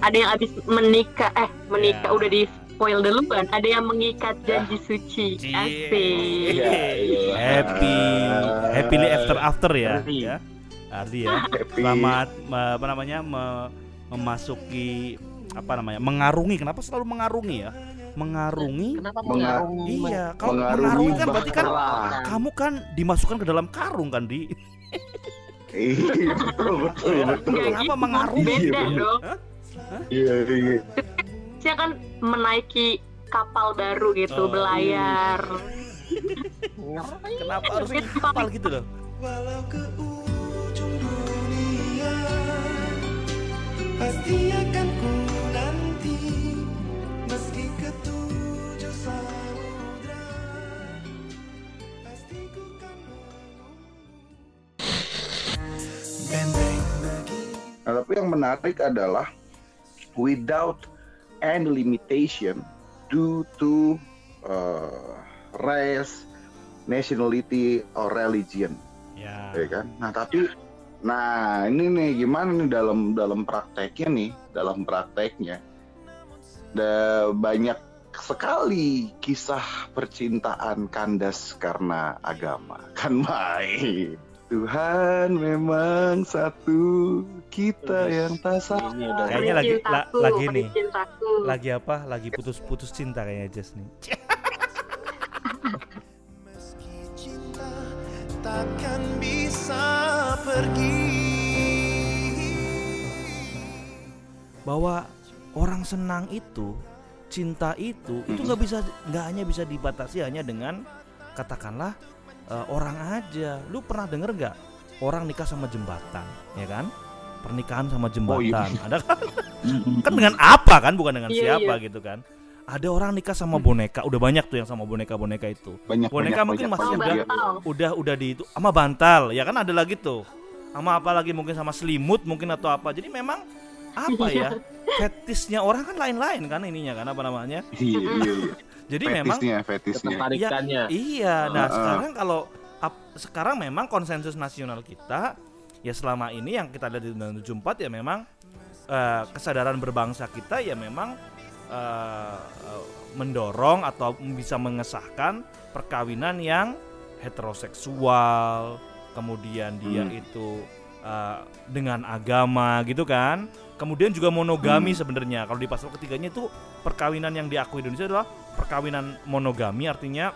Ada yang abis menikah, eh menikah udah di spoil duluan. Ada yang mengikat janji suci. Cie. Asik. Iya, iya. Happy happily after after ya. Happy. ya. Ardi ya. Happy. Selamat apa namanya me- memasuki apa namanya mengarungi kenapa selalu mengarungi ya mengarungi Kenapa Menga- mengarungi? iya kalau Mengarungi mengarungi kan berarti kan kamu kan dimasukkan ke dalam karung kan di Iya, betul betul betul. Nggak Kenapa gitu, mengarungi? Beda Iya, dong. Iya iya. Saya kan menaiki kapal baru gitu, Oh. belayar. kenapa harus kapal gitu loh Walau ke ujung dunia Pasti akan Nah, tapi yang menarik adalah without any limitation due to uh, race, nationality, or religion, ya ya kan? Nah tapi, nah ini nih gimana nih dalam dalam prakteknya nih, dalam prakteknya, ada banyak sekali kisah percintaan kandas karena agama, kan main. Tuhan memang satu, kita yang tak sama. Ini udah Kayaknya lagi- la- lagi nih. cintaku. lagi apa lagi putus-putus cinta kayaknya Jess nih Meski cinta takkan bisa pergi bahwa orang senang itu cinta itu itu nggak bisa nggak hanya bisa dibatasi hanya dengan katakanlah eh, orang aja. Lu pernah denger nggak? Orang nikah sama jembatan ya kan? Pernikahan sama jembatan. Ada kan? Kan dengan apa kan? Bukan dengan Iya, siapa gitu kan? Ada orang nikah sama boneka. Udah banyak tuh yang sama boneka boneka itu. Banyak Boneka banyak, mungkin banyak, masih iya. bantal. udah udah di itu. Sama bantal. Ya kan ada lagi tuh. Sama apa lagi? Mungkin sama selimut mungkin atau apa. Jadi memang apa ya? Fetisnya orang kan lain-lain kan ininya kan? Apa namanya? Iya iya iya. Jadi memang fetisnya fetisnya ketertarikannya. iya nah Heeh. sekarang kalau ap- sekarang memang konsensus nasional kita ya selama ini yang kita lihat di undang 74 ya memang eh, kesadaran berbangsa kita ya memang eh, eh, mendorong atau bisa mengesahkan perkawinan yang heteroseksual kemudian dia Hmm. itu eh, dengan agama gitu kan kemudian juga monogami Hmm. sebenarnya kalau di pasal ketiganya itu perkawinan yang diakui di Indonesia adalah perkawinan monogami artinya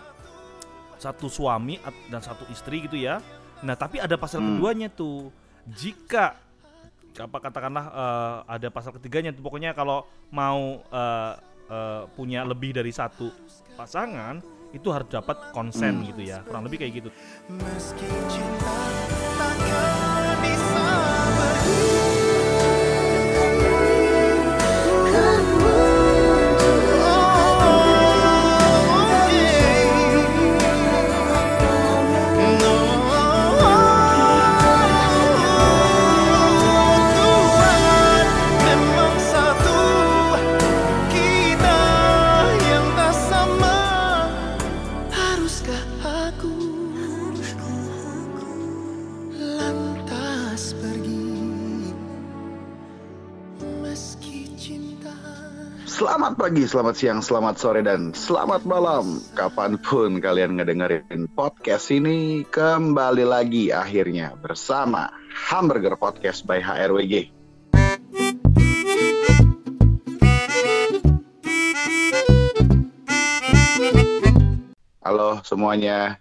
satu suami dan satu istri gitu ya. Nah tapi ada pasal Hmm. keduanya tuh. Jika apa katakanlah eh, ada pasal ketiganya tuh pokoknya kalau mau eh, eh, punya lebih dari satu pasangan itu harus dapat konsen Hmm. gitu ya. Kurang lebih kayak gitu. Meski cinta takkan bisa Selamat pagi, selamat siang, selamat sore, dan selamat malam Kapan pun kalian ngedengerin podcast ini Kembali lagi akhirnya bersama Hamburger Podcast by HRWG Halo semuanya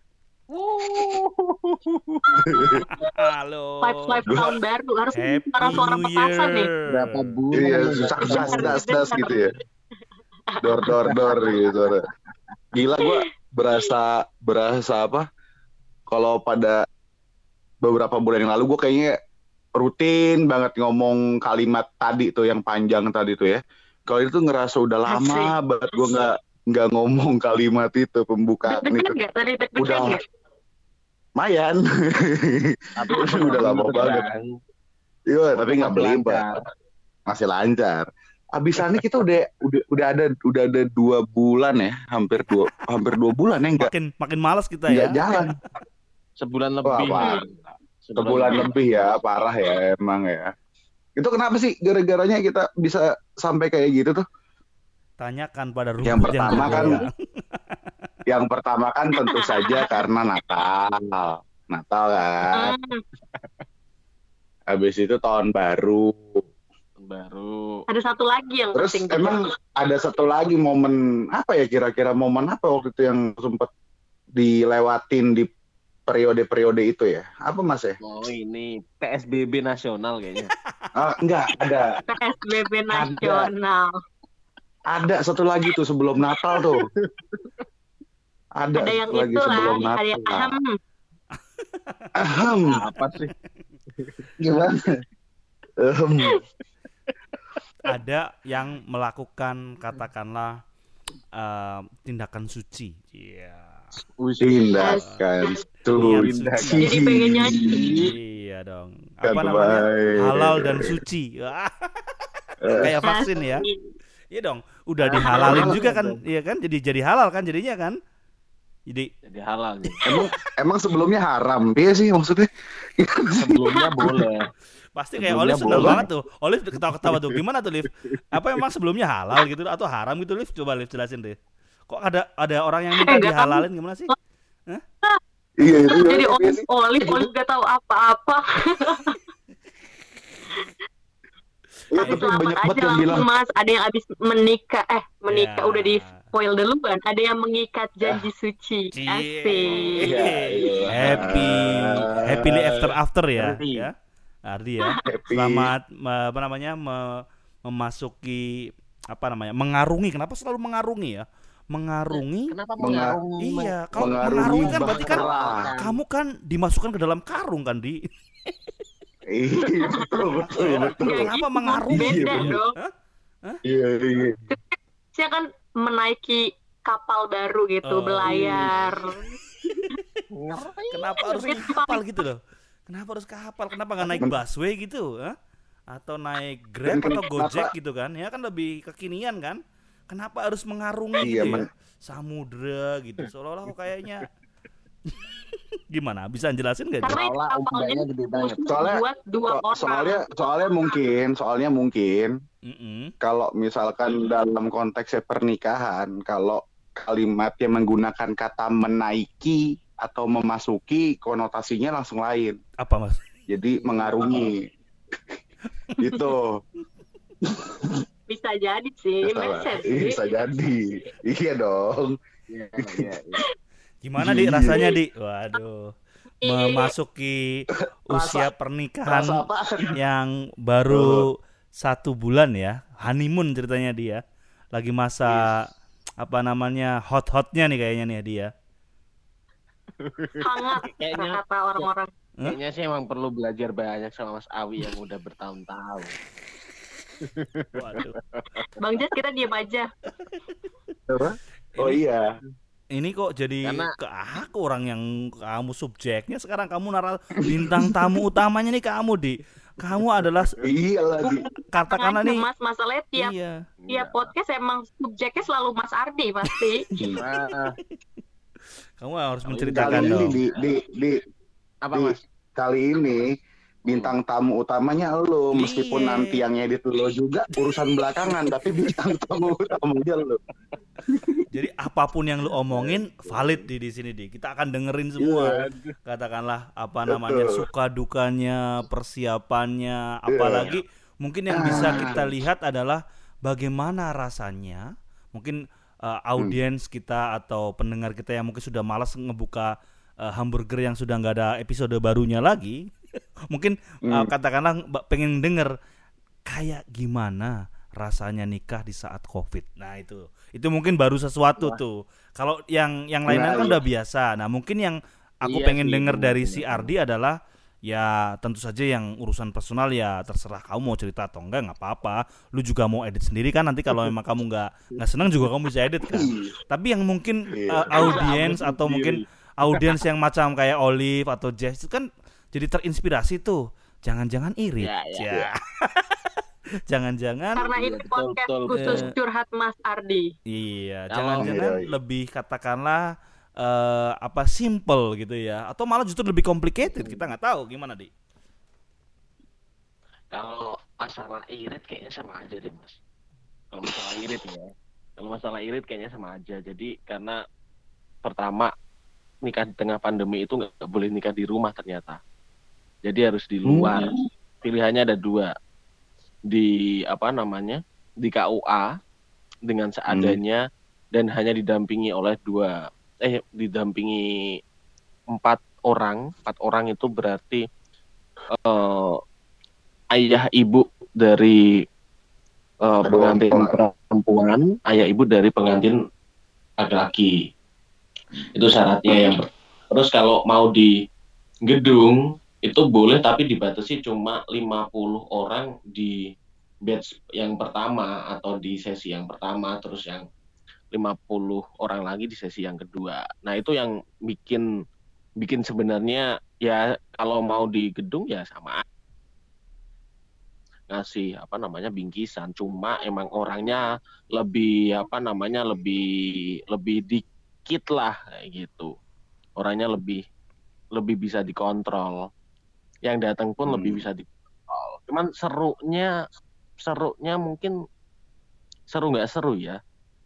halo Five five tahun baru harus Happy suara-suara New petasan nih. Berapa bulan? Iya, susah das das gitu ya. Dor dor dor gitu. Gila gua berasa berasa apa? Kalau pada beberapa bulan yang lalu gua kayaknya rutin banget ngomong kalimat tadi tuh yang panjang tadi tuh ya. Kalau itu ngerasa udah lama banget gua nggak nggak ngomong kalimat itu pembukaan itu. nggak? Tadi Udah nggak? Mayan. Tapi Udah lama banget. Iya, tapi nggak lancar. masih lancar. Abisannya kita udah udah udah ada udah ada dua bulan ya, hampir dua hampir dua bulan ya enggak makin makin malas kita nggak ya jalan. Sebulan Wah, lebih. parah. Sebulan lebih ya, parah ya emang ya. Itu kenapa sih gara-garanya kita bisa sampai kayak gitu tuh? Tanyakan pada rumput Yang pertama kan bergoyang. Yang pertama kan tentu saja karena Natal. Natal kan. Hmm, Habis itu tahun baru. Baru. ada satu lagi yang Terus penting emang ada satu lagi momen apa ya kira-kira momen apa waktu itu yang sempat dilewatin di periode-periode itu ya? Apa Mas ya? Oh ini PSBB nasional kayaknya. Ah, enggak, ada. PSBB nasional. Ada satu lagi tuh sebelum Natal tuh. Ada, Ada yang satu lagi itu lah, sebelum ada yang Natal. ahem. Ahem. Apa sih? Gimana? Ahem. Ada yang melakukan katakanlah eh, tindakan suci. Iya. Tindakan Niat suci. Jadi pengen nyanyi. Iya dong. Kan Apa namanya? baik. Halal dan suci. Wah, Kayak vaksin ya. Iya dong. Udah dihalalin juga kan? Iya kan? Jadi jadi halal kan jadinya kan? Jadi Jadi halal nih. Emang emang sebelumnya haram, iya sih maksudnya. Sebelumnya boleh. Pasti kayak Sebelumnya Olive seneng boleh. banget tuh. Olive ketawa-ketawa tuh. Gimana tuh, Liv? Apa emang sebelumnya halal gitu atau haram gitu, Liv? Coba Liv jelasin deh. Kok ada ada orang yang minta dihalalin gimana sih? Iya itu. Jadi iya olive olive olive gak tahu apa-apa. Iya, Tapi tapi selamat banyak banget aja yang bilang langsung mas. Ada yang abis menikah, eh menikah Ya. udah di spoil duluan. Ada yang mengikat janji suci. Cie. Asik. Iya, iya. Happy happily after after ya, ya. Ardi ya. Happy. Selamat apa namanya? me- memasuki apa namanya? mengarungi. Kenapa selalu mengarungi ya? Mengarungi Kenapa Menga- mengarungi? Iya, kalau Mengarungi mengarungi kan berarti kan bahtera. kamu kan dimasukkan ke dalam karung kan di. Iya, betul betul betul. Nggak Kenapa mengarungi? Beda Iya, dong. Iya iya. Saya kan menaiki kapal baru gitu, Oh, belayar. Kenapa harus kapal gitu loh? Kenapa harus kapal? Kenapa nggak naik busway gitu? Hah? Atau naik Grab atau kenapa- Gojek gitu kan? Ya kan lebih kekinian kan? Kenapa harus mengarungi Iya, gitu ya? Samudra gitu. Seolah-olah kok kayaknya gimana? Bisa jelasin gak? Karena itu Seolah kapalnya umumnya gede banget. Soalnya- buat dua So- orang. soalnya soalnya mungkin soalnya mungkin kalau misalkan dalam konteksnya pernikahan kalau kalimatnya menggunakan kata menaiki atau memasuki konotasinya langsung lain Apa mas? jadi mengarungi gitu bisa jadi sih, bisa jadi iya dong Iya, iya, iya. Gimana di rasanya di? Waduh. Memasuki usia pernikahan rasa yang baru satu bulan ya, honeymoon ceritanya dia. Lagi masa apa namanya hot-hotnya nih kayaknya nih dia. Hangat Kayaknya- kata orang-orang. Kayaknya sih emang perlu belajar banyak sama Mas Awi yang udah bertahun-tahun. Waduh. Bang Jas kita diam aja. oh iya Ini kok jadi Karena- ke aku orang yang kamu subjeknya sekarang kamu naral bintang tamu utamanya nih kamu di. Kamu adalah iya lagi katakanlah nih Mas masalahnya tiap iya. tiap podcast emang subjeknya selalu Mas Ardi pasti. Nah, Kamu harus Kali menceritakan kali ini dong. di di di apa Di- Mas? kali ini bintang tamu utamanya lo meskipun Iya. nanti yang edit lo juga urusan belakangan tapi bintang tamu utamanya lo Jadi apa pun yang lu omongin valid di di sini di. Kita akan dengerin semua. Katakanlah apa namanya Betul. suka dukanya, persiapannya, apalagi mungkin yang bisa kita lihat adalah bagaimana rasanya. Mungkin uh, audiens kita atau pendengar kita yang mungkin sudah malas ngebuka uh, hamburger yang sudah nggak ada episode barunya lagi. mungkin uh, Hmm. katakanlah mbak pengen denger kayak gimana rasanya nikah di saat covid nah itu itu mungkin baru sesuatu tuh kalau yang yang lainnya Nah, kan iya. udah biasa nah mungkin yang aku Iya pengen sih, denger dari si. Ardi adalah ya tentu saja yang urusan personal ya terserah kamu mau cerita atau enggak nggak apa-apa lu juga mau edit sendiri kan nanti kalau emang kamu nggak nggak senang juga kamu bisa edit kan tapi yang mungkin Iya. uh, audiens atau mungkin audiens yang macam kayak Olive atau Jess itu kan jadi terinspirasi tuh jangan-jangan iri Ya, ya, Ya. jangan-jangan Karena Iya, ini podcast betul, khusus curhat Mas Ardi. iya jangan-jangan Iya, iya. lebih katakanlah eh, apa simple gitu ya. Atau malah justru lebih complicated kita nggak tahu. Gimana di? Kalau masalah irit kayaknya sama aja deh mas. Kalau masalah irit ya. Kalau masalah irit kayaknya sama aja. Jadi karena pertama nikah di tengah pandemi itu nggak nggak boleh nikah di rumah ternyata. Jadi harus di luar. Pilihannya ada dua. Di apa namanya di KUA dengan seadanya dan hanya didampingi oleh dua eh didampingi empat orang. Empat orang itu berarti eh, ayah ibu dari eh, pengantin perempuan ayah ibu dari pengantin laki-laki. Itu syaratnya yang terus kalau mau di gedung itu boleh tapi dibatasi cuma 50 orang di batch yang pertama atau di sesi yang pertama terus yang 50 orang lagi di sesi yang kedua. Nah, itu yang bikin bikin sebenarnya ya kalau mau di gedung ya sama ngasih apa namanya bingkisan. Cuma emang orangnya lebih apa namanya lebih lebih dikit lah kayak gitu. Orangnya lebih lebih bisa dikontrol. Yang datang pun Hmm. lebih bisa dikontrol. Cuman serunya serunya mungkin seru nggak seru ya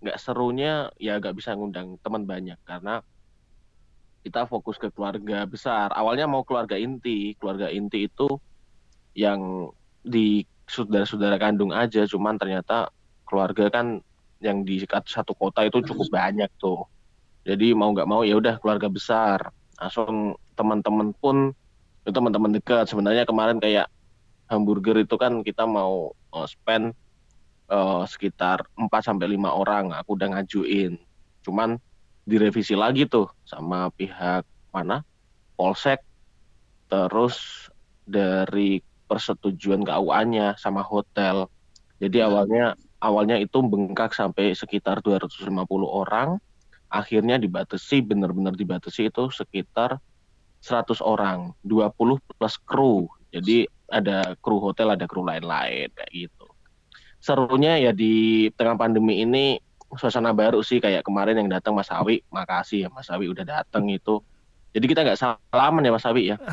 nggak serunya ya nggak bisa ngundang teman banyak karena kita fokus ke keluarga besar. Awalnya mau keluarga inti. Keluarga inti itu yang di saudara-saudara kandung aja cuman ternyata keluarga kan yang di satu kota itu cukup banyak tuh. Jadi mau nggak mau ya udah keluarga besar. Langsung teman-teman pun itu teman-teman dekat. Sebenarnya kemarin kayak hamburger itu kan kita mau uh, spend uh, sekitar 4 sampai lima orang aku udah ngajuin. Cuman direvisi lagi tuh sama pihak mana? Polsek. Terus dari persetujuan KUA-nya sama hotel. Jadi awalnya awalnya itu bengkak sampai sekitar 250 orang. Akhirnya dibatasi benar-benar dibatasi itu sekitar 100 orang. 20 plus kru. Jadi ada kru hotel ada kru lain-lain kayak gitu serunya ya di tengah pandemi ini suasana baru sih kayak kemarin yang datang Mas Awi makasih ya Mas Awi udah datang itu jadi kita nggak salaman ya Mas Awi ya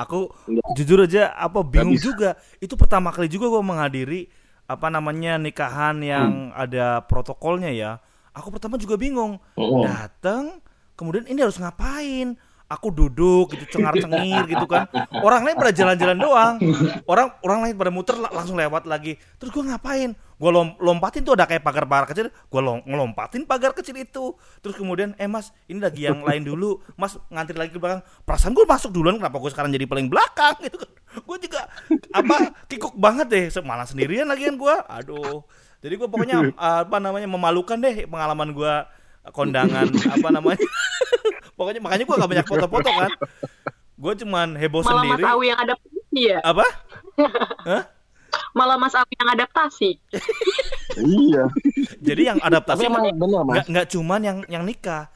Aku Nggak. jujur aja apa bingung bisa. juga. Itu pertama kali juga gua menghadiri apa namanya nikahan yang ada protokolnya ya. Aku pertama juga bingung. Oh. Datang, kemudian ini harus ngapain? Aku duduk gitu cengar-cengir gitu kan. Orang lain pada jalan-jalan doang. Orang orang lain pada muter la- langsung lewat lagi. Terus gua ngapain? Gua lom- lompatin tuh ada kayak pagar-pagar kecil. Gua lom- ngelompatin pagar kecil itu. Terus kemudian, eh mas, ini lagi yang lain dulu. Mas ngantri lagi ke belakang. Perasaan gue masuk duluan. Kenapa gue sekarang jadi paling belakang gitu kan? Gue juga apa kikuk banget deh. Malah sendirian lagian gua. Aduh. Jadi gue pokoknya apa namanya memalukan deh pengalaman gua kondangan apa namanya. Pokoknya makanya gua gak banyak foto-foto kan. Gue cuman heboh Malah Mas sendiri. Awi yang adaptasi ya. Apa? Malah Mas Awi yang adaptasi. iya Jadi yang adaptasi emang benar mas nggak nggak cuman yang yang nikah,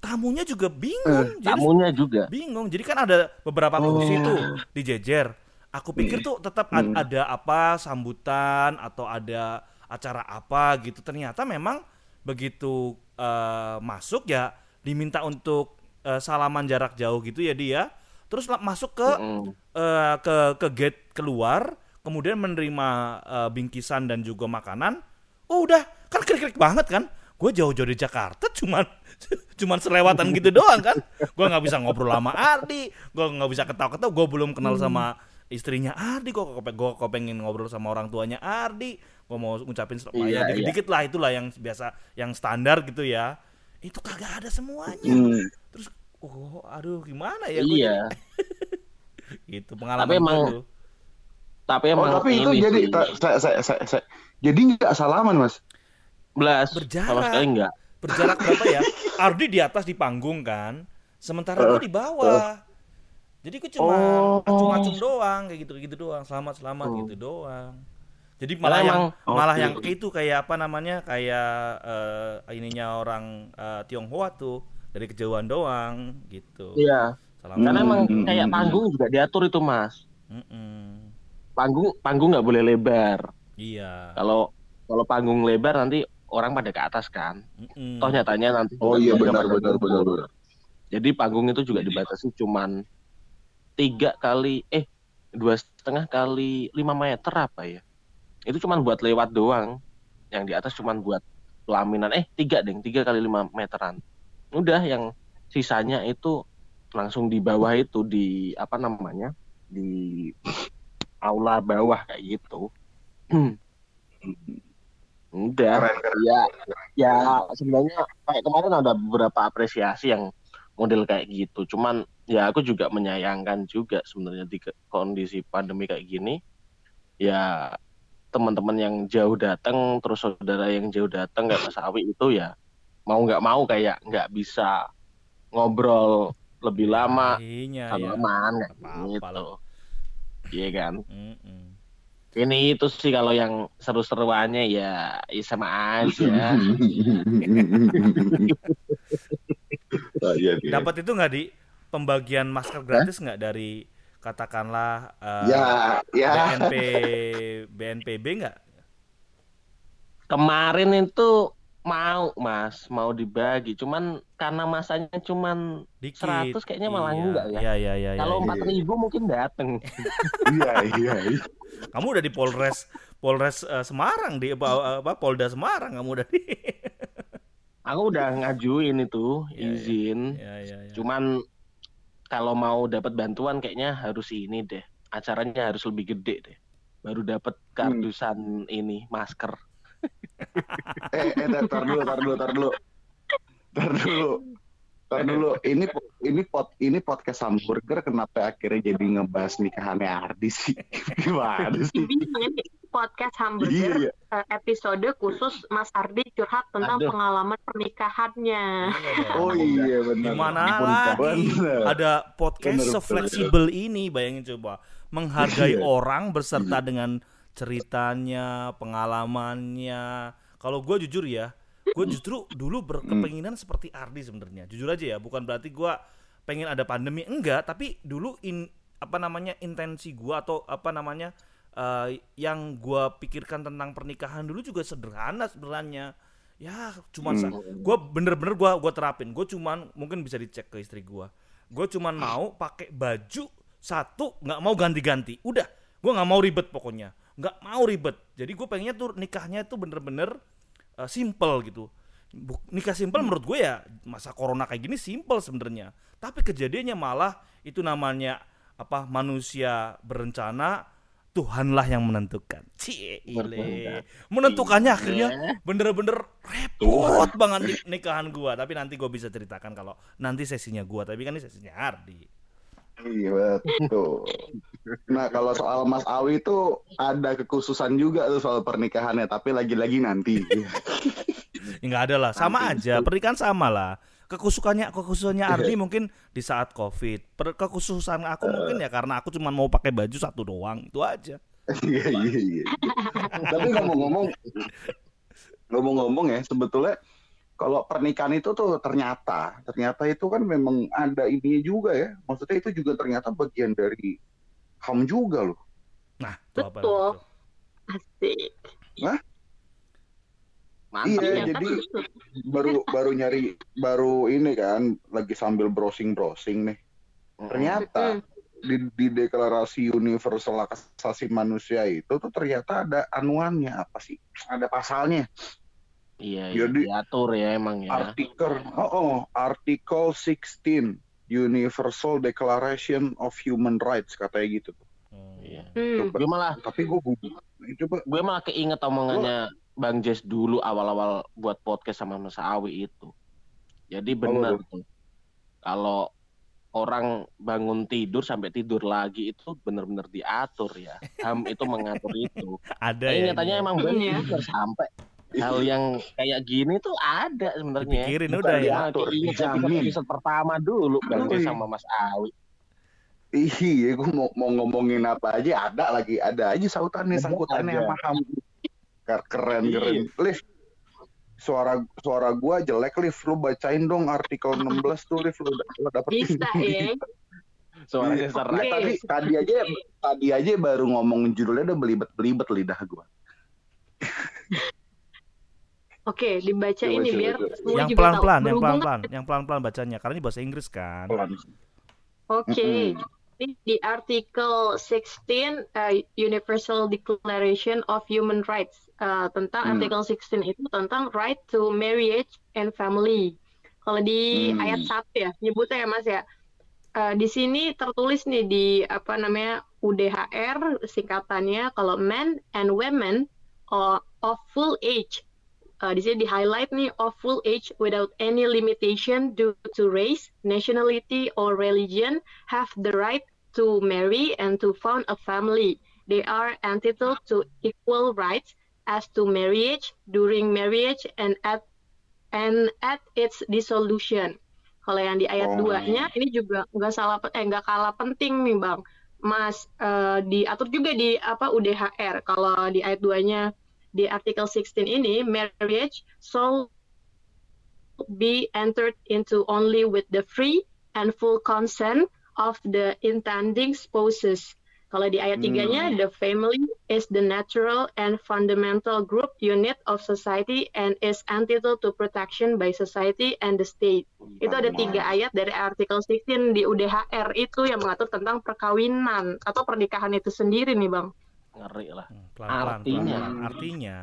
tamunya juga bingung. Jadi tamunya juga bingung. Jadi kan ada beberapa kursi tuh dijejer. Aku pikir tuh tetap ad- ada apa sambutan atau ada acara apa gitu. Ternyata memang begitu eh, masuk ya diminta untuk eh, salaman jarak jauh gitu ya dia. Terus la- masuk ke Mm. eh, ke ke gate keluar, kemudian menerima eh, bingkisan dan juga makanan. Oh udah, kan krik-krik banget kan? Gue jauh-jauh di Jakarta cuman cuman selewatan gitu doang kan? Gue nggak bisa ngobrol sama Ardi, gue nggak bisa ketawa-ketawa, gue belum kenal sama istrinya Ardi, gue kok gue kok pengen ngobrol sama orang tuanya Ardi, gue mau ngucapin selamat Iya, ya iya. dikit-dikit lah itulah yang biasa, yang standar gitu ya. Itu kagak ada semuanya. Hmm. Terus, oh aduh gimana ya? Gua iya gitu pengalaman Tapi emang tapi Oh emang tapi itu ini jadi saya, saya, saya, saya- jadi nggak salaman mas. belas Berjarak. sama sekali enggak berjarak berapa ya? Ardi di atas di panggung kan, sementara gue di bawah. Jadi gue cuma Oh. acung-acung doang kayak gitu gitu doang, selamat selamat Oh. gitu doang. Jadi malah Karena yang malah Oke. yang itu kayak apa namanya kayak eh, ininya orang eh, Tionghoa tuh dari kejauhan doang gitu. iya Selamat. karena emang Hmm. kayak panggung juga diatur itu mas Mm-mm. panggung panggung nggak boleh lebar Iya. kalau kalau panggung lebar nanti orang pada ke atas kan Mm-mm. toh nyatanya nanti Oh iya benar benar benar benar. jadi panggung itu juga dibatasi cuman tiga kali eh dua setengah kali lima meter apa ya itu cuman buat lewat doang. Yang di atas cuman buat pelaminan. Eh tiga deng tiga kali lima meteran. Udah yang sisanya itu langsung di bawah itu di apa namanya di aula bawah kayak gitu. Udah. Keren, keren. ya ya sebenarnya kayak kemarin ada beberapa apresiasi yang model kayak gitu. Cuman ya aku juga menyayangkan juga sebenarnya di kondisi pandemi kayak gini. Ya teman-teman yang jauh datang terus saudara yang jauh datang kayak Mas Awi itu ya mau nggak mau kayak nggak bisa ngobrol lebih lama Iya, ya. salaman kayak gitu iya kan Mm-mm. ini itu sih kalau yang seru-seruannya ya, ya sama aja Oh, iya, iya. Dapat itu nggak di pembagian masker gratis nggak dari katakanlah eh, Ya, ya. BNP BNPB nggak? kemarin itu mau mas mau dibagi cuman karena masanya cuman Dikit. 100 kayaknya malah Iya, enggak ya. Iya iya. iya, kalau iya. empat ribu mungkin dateng Iya, iya. iya. Kamu udah di Polres Polres eh, Semarang di apa, apa Polda Semarang kamu udah di. aku udah ngajuin itu izin Iya iya iya. cuman kalau mau dapat bantuan kayaknya harus ini deh acaranya harus lebih gede deh baru dapat kardusan ini masker Eh, eh, tar, tar dulu, tar dulu, tar dulu. Tar dulu. Tar dulu. Ini ini pot ini podcast hamburger kenapa akhirnya jadi ngebahas nikahannya Ardi sih? Gimana sih? Podcast Iya, hamburger iya. eh, episode khusus Mas Ardi curhat tentang Aduh. pengalaman pernikahannya. Iya. Oh iya benar. Di mana Ampun, lagi bener. ada podcast Bener, bener, se-fleksibel ini bayangin coba menghargai Iya. orang berserta dengan ceritanya, pengalamannya. Kalau gue jujur ya, gue justru dulu berkepenginan seperti Ardi sebenarnya. Jujur aja ya, bukan berarti gue pengen ada pandemi enggak, tapi dulu in apa namanya intensi gue atau apa namanya eh, yang gue pikirkan tentang pernikahan dulu juga sederhana sebenarnya. Ya, cuman sa- gue bener-bener gue gua terapin. Gue cuman mungkin bisa dicek ke istri gue. Gue cuman mau pakai baju satu, nggak mau ganti-ganti. Udah, gue nggak mau ribet pokoknya. Nggak mau ribet. Jadi gue pengennya tuh nikahnya tuh bener-bener uh, simple gitu. Bu- nikah simple menurut gue ya masa corona kayak gini simple sebenarnya. Tapi kejadiannya malah itu namanya apa manusia berencana Tuhanlah yang menentukan. Cie, ile. Menentukannya akhirnya bener-bener repot banget nikahan gua. Tapi nanti gua bisa ceritakan kalau nanti sesinya gua. Tapi kan ini sesinya Ardi. Iya betul. Nah kalau soal Mas Awi itu ada kekhususan juga tuh soal pernikahannya, tapi lagi-lagi nanti. Ya nggak ada lah, sama aja. Pernikahan sama lah. Kekhususannya kekhususannya Ardi mungkin di saat Covid. Per- kekhususan aku mungkin ya karena aku cuma mau pakai baju satu doang. Itu aja. Iya iya iya. Tapi ngomong-ngomong, ngomong-ngomong ya sebetulnya kalau pernikahan itu tuh ternyata ternyata itu kan memang ada ini juga ya. Maksudnya itu juga ternyata bagian dari ham juga loh. Nah, Betul. Asik. mantap Iya, ya. jadi baru baru nyari baru ini kan lagi sambil browsing-browsing nih. Ternyata di, di deklarasi universal hak asasi manusia itu tuh ternyata ada anuannya apa sih? Ada pasalnya. Iya, iya Jadi- diatur ya emang ya Artikel oh, oh artikel 16 Universal Declaration of Human Rights katanya gitu. Hmm. iya Hmm. gue malah Tapi gue. Coba gue malah keinget omongannya Bang Jess dulu awal-awal buat podcast sama Mas Awi itu. Jadi benar tuh. Kalau orang bangun tidur sampai tidur lagi itu benar-benar diatur ya. HAM itu mengatur itu. Ada ya. nyatanya ini. emang Iya. benar sampai hal yang kayak gini tuh ada sebenarnya. Dipikirin Bukan udah ya. diatur, Keinget dijamin. episode, episode pertama dulu Iya. sama Mas Awi. Iya, gue mau, mau ngomongin apa aja ada lagi, ada aja sautannya, sangkutannya aja. sama ham. Ker- Keren, Iya. keren. Liv, suara suara gua jelek, Liv. Lu bacain dong artikel 16 tuh, Liv. Lu, lu dapetin. Bisa ya. Suaranya Iya. serak. Nggak, tadi, tadi aja tadi aja baru ngomong judulnya udah belibet-belibet lidah gua. Oke, dibaca Coba, ini coba, biar coba. semua Yang juga pelan-pelan, tahu. yang pelan-pelan, yang pelan-pelan bacanya karena ini bahasa Inggris kan. Pelan. Oke. Mm-mm. Ini di Artikel 16 uh, Universal Declaration of Human Rights Uh, tentang Hmm. Artikel 16 itu tentang right to marriage and family. Kalau di Hmm. ayat 1 ya, nyebutnya ya Mas ya. Uh, di sini tertulis nih di apa namanya UDHR singkatannya kalau men and women of full age. Uh, di sini di highlight nih of full age without any limitation due to race, nationality or religion have the right to marry and to found a family. They are entitled to equal rights as to marriage, during marriage, and at and at its dissolution. Kalau yang di ayat Oh. 2-nya ini juga nggak salah eh nggak kalah penting nih Bang. Mas eh, diatur juga di apa UDHR. Kalau di ayat 2-nya di artikel 16 ini marriage shall be entered into only with the free and full consent of the intending spouses. Kalau di ayat Hmm. tiganya, the family is the natural and fundamental group unit of society and is entitled to protection by society and the state. Itu ada tiga ayat dari artikel 16 di UDHR itu yang mengatur tentang perkawinan atau pernikahan itu sendiri nih Bang. Ngeri lah. Hmm, Pelan-pelan, Artinya. pelan-pelan. Artinya,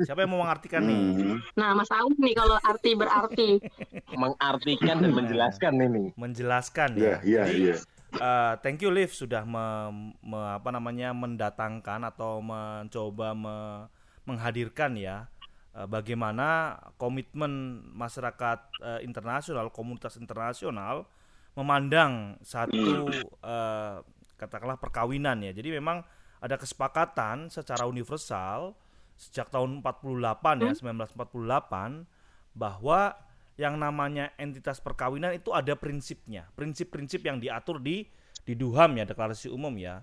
siapa yang mau mengartikan nih? Hmm. Nah, Mas Aung nih kalau arti berarti. Mengartikan dan menjelaskan ini. Menjelaskan Iya, ya. iya, Jadi, iya. eh, thank you Liv sudah me- me- apa namanya mendatangkan atau mencoba me- menghadirkan ya eh, bagaimana komitmen masyarakat eh, internasional, komunitas internasional memandang satu eh, katakanlah perkawinan ya. Jadi memang ada kesepakatan secara universal sejak tahun 48 ya, 1948 bahwa yang namanya entitas perkawinan itu ada prinsipnya, prinsip-prinsip yang diatur di di DUHAM ya, deklarasi umum ya.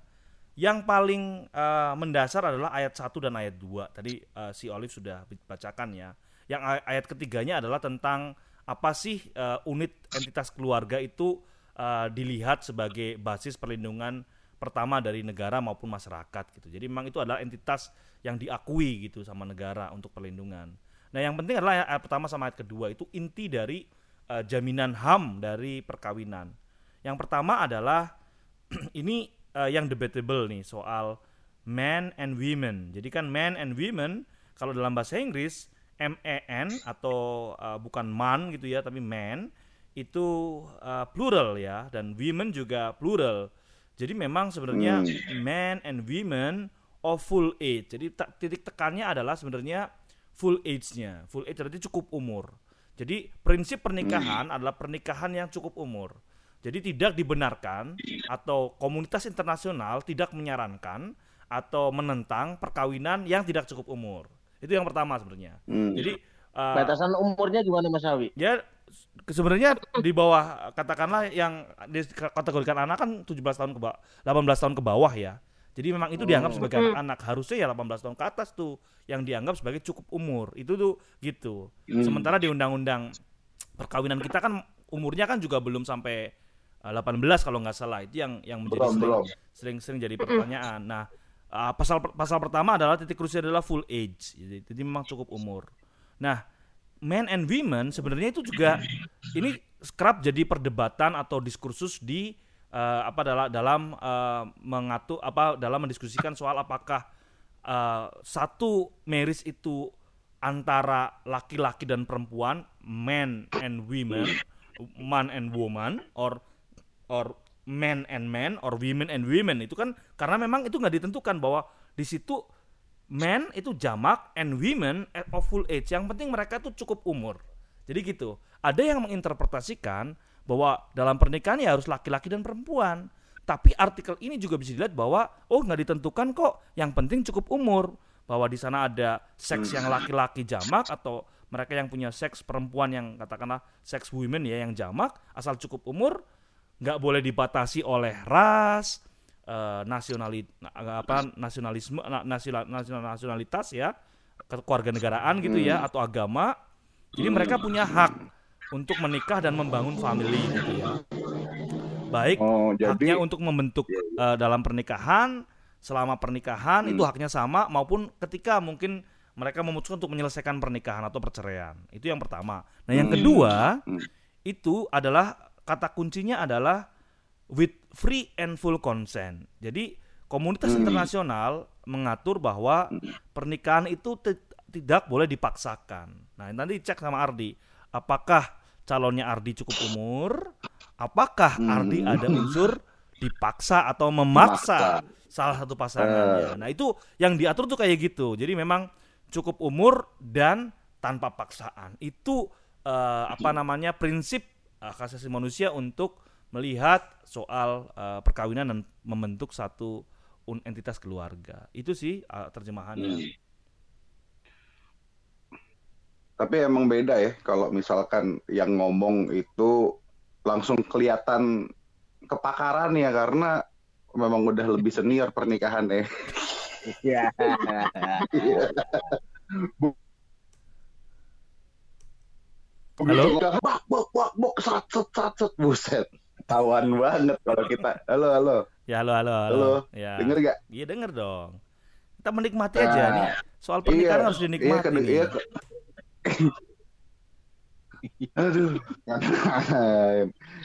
Yang paling eh, mendasar adalah ayat 1 dan ayat 2. Tadi eh, si Olive sudah bacakan ya. Yang ay- ayat ketiganya adalah tentang apa sih eh, unit entitas keluarga itu eh, dilihat sebagai basis perlindungan pertama dari negara maupun masyarakat gitu. Jadi memang itu adalah entitas yang diakui gitu sama negara untuk perlindungan. Nah, yang penting adalah ayat pertama sama ayat kedua itu inti dari eh, jaminan HAM dari perkawinan. Yang pertama adalah ini eh, yang debatable nih soal men and women. Jadi kan men and women kalau dalam bahasa Inggris M-E-N atau eh, bukan man gitu ya, tapi man itu eh, plural ya dan women juga plural. Jadi memang sebenarnya men and women of full age. Jadi te- titik tekannya adalah sebenarnya full age-nya. Full age berarti cukup umur. Jadi prinsip pernikahan adalah pernikahan yang cukup umur. Jadi tidak dibenarkan atau komunitas internasional tidak menyarankan atau menentang perkawinan yang tidak cukup umur. Itu yang pertama sebenarnya. Hmm. Jadi uh, Batasan umurnya gimana Mas Awi? ya sebenarnya di bawah katakanlah yang dikategorikan anak kan 17 tahun ke bawah 18 tahun ke bawah ya. Jadi memang itu dianggap sebagai anak-anak. Harusnya ya 18 tahun ke atas tuh yang dianggap sebagai cukup umur. Itu tuh gitu. Hmm. Sementara di undang-undang perkawinan kita kan umurnya kan juga belum sampai uh, 18 kalau nggak salah. Itu yang yang menjadi sering-sering jadi pertanyaan. Nah, uh, pasal pasal pertama adalah titik krusial adalah full age. Jadi, jadi memang cukup umur. Nah, men and women sebenarnya itu juga ini kerap jadi perdebatan atau diskursus di eh, apa dalam dalam eh, mengatur apa dalam mendiskusikan soal apakah eh, satu marriage itu antara laki-laki dan perempuan, men and women, man and woman, or or men and men, or women and women itu kan karena memang itu nggak ditentukan bahwa di situ men itu jamak and women at of full age. Yang penting mereka tuh cukup umur. Jadi gitu. Ada yang menginterpretasikan bahwa dalam pernikahan ya harus laki-laki dan perempuan. Tapi artikel ini juga bisa dilihat bahwa oh nggak ditentukan kok. Yang penting cukup umur. Bahwa di sana ada seks yang laki-laki jamak atau mereka yang punya seks perempuan yang katakanlah seks women ya yang jamak asal cukup umur nggak boleh dibatasi oleh ras, eh, nasionali apa nasionalisme na- nasional, nasional- nasionalitas ya kewarganegaraan gitu ya atau agama. Jadi mereka punya hak untuk menikah dan membangun family gitu ya. Baik Oh, haknya jadi untuk membentuk eh, dalam pernikahan selama pernikahan itu haknya sama maupun ketika mungkin mereka memutuskan untuk menyelesaikan pernikahan atau perceraian. Itu yang pertama. Nah yang kedua Hmm. itu adalah kata kuncinya adalah with free and full consent. Jadi komunitas Hmm. internasional mengatur bahwa pernikahan itu ti- tidak boleh dipaksakan. Nah, nanti cek sama Ardi, apakah calonnya Ardi cukup umur? Apakah Hmm. Ardi ada unsur dipaksa atau memaksa Memaksa. salah satu pasangannya? Nah, itu yang diatur tuh kayak gitu. Jadi memang cukup umur dan tanpa paksaan. Itu eh, apa namanya prinsip eh, hak asasi manusia untuk melihat soal eh, perkawinan dan membentuk satu un- entitas keluarga. Itu sih eh, terjemahannya. Hmm. Tapi emang beda ya kalau misalkan yang ngomong itu langsung kelihatan kepakaran ya karena memang udah lebih senior pernikahannya. Iya. Halo? Bak bak bak bak sat sat sat buset. Tawan banget kalau kita. Halo halo. Ya halo halo halo. Halo, Ya. Denger gak? Iya denger dong. Kita menikmati Nah, aja nih. Soal pernikahan Iya, harus dinikmati iya, nih. iya. Aduh.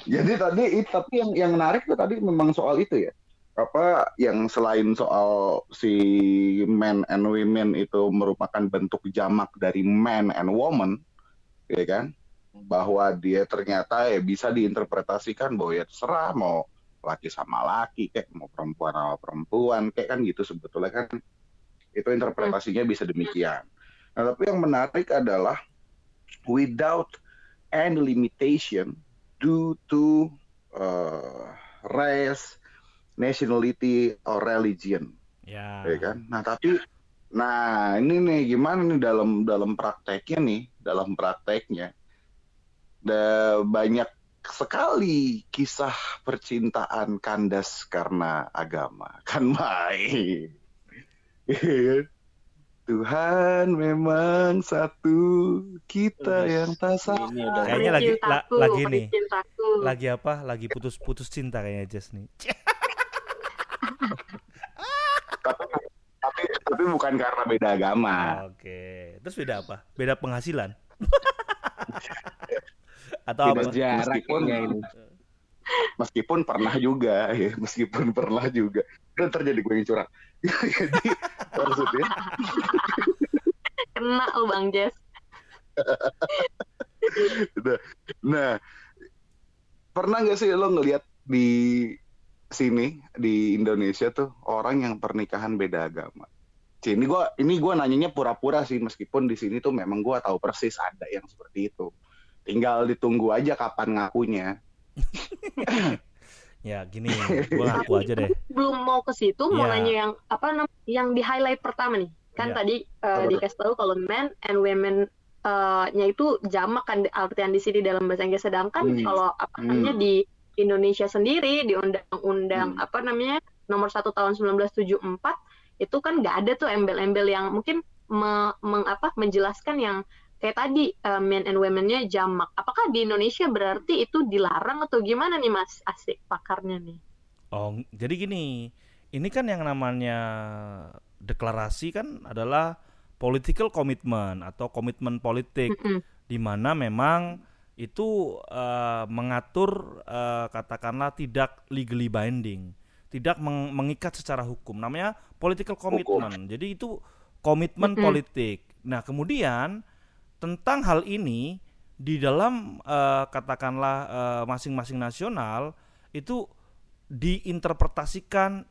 Jadi tadi tapi yang yang menarik tuh tadi memang soal itu ya. Apa yang selain soal si men and women itu merupakan bentuk jamak dari man and woman, ya kan? Bahwa dia ternyata ya bisa diinterpretasikan bahwa ya terserah mau laki sama laki kayak mau perempuan sama perempuan kayak kan gitu sebetulnya kan itu interpretasinya bisa demikian. Nah, tapi yang menarik adalah without any limitation due to uh, race, nationality, or religion, Ya. ya kan? Nah, tapi nah ini nih gimana nih dalam dalam prakteknya nih, dalam prakteknya ada banyak sekali kisah percintaan kandas karena agama kan main? Tuhan memang satu kita yang tak sama Ini udah Kayaknya lagi- la- lagi nih. cintaku. Lagi apa? Lagi putus-putus cinta kayaknya Jess nih. tapi, tapi tapi bukan karena beda agama Oke. Terus beda apa? Beda penghasilan. Atau apa? jarak Meskipun- kayaknya ini. meskipun pernah juga ya meskipun pernah juga dan terjadi gue yang curang jadi maksudnya Kena lo Bang Jess. Nah, pernah nggak sih lo ngelihat di sini di Indonesia tuh orang yang pernikahan beda agama? Cih, ini gua ini gua nanyanya pura-pura sih meskipun di sini tuh memang gua tahu persis ada yang seperti itu. Tinggal ditunggu aja kapan ngakunya. Ya gini, gua ngaku aja deh. Belum mau ke situ, mau Iya. nanya yang apa yang di highlight pertama nih. Kan Iya. tadi uh, dikasih tahu kalau men and women uh, nya itu jamak kan artian di sini dalam bahasa Inggris sedangkan Hmm. kalau apa Hmm. namanya di Indonesia sendiri di undang-undang Hmm. apa namanya nomor 1 tahun 1974 itu kan nggak ada tuh embel-embel yang mungkin me- meng- apa menjelaskan yang kayak tadi uh, men and women-nya jamak. Apakah di Indonesia berarti itu dilarang atau gimana nih Mas Asik pakarnya nih? Oh, jadi gini, ini kan yang namanya deklarasi kan adalah political commitment atau komitmen politik Mm-mm. di mana memang itu eh, mengatur eh, katakanlah tidak legally binding, tidak meng- mengikat secara hukum. Namanya political commitment. Jadi itu komitmen Mm-mm. politik. Nah, kemudian tentang hal ini di dalam eh, katakanlah eh, masing-masing nasional itu diinterpretasikan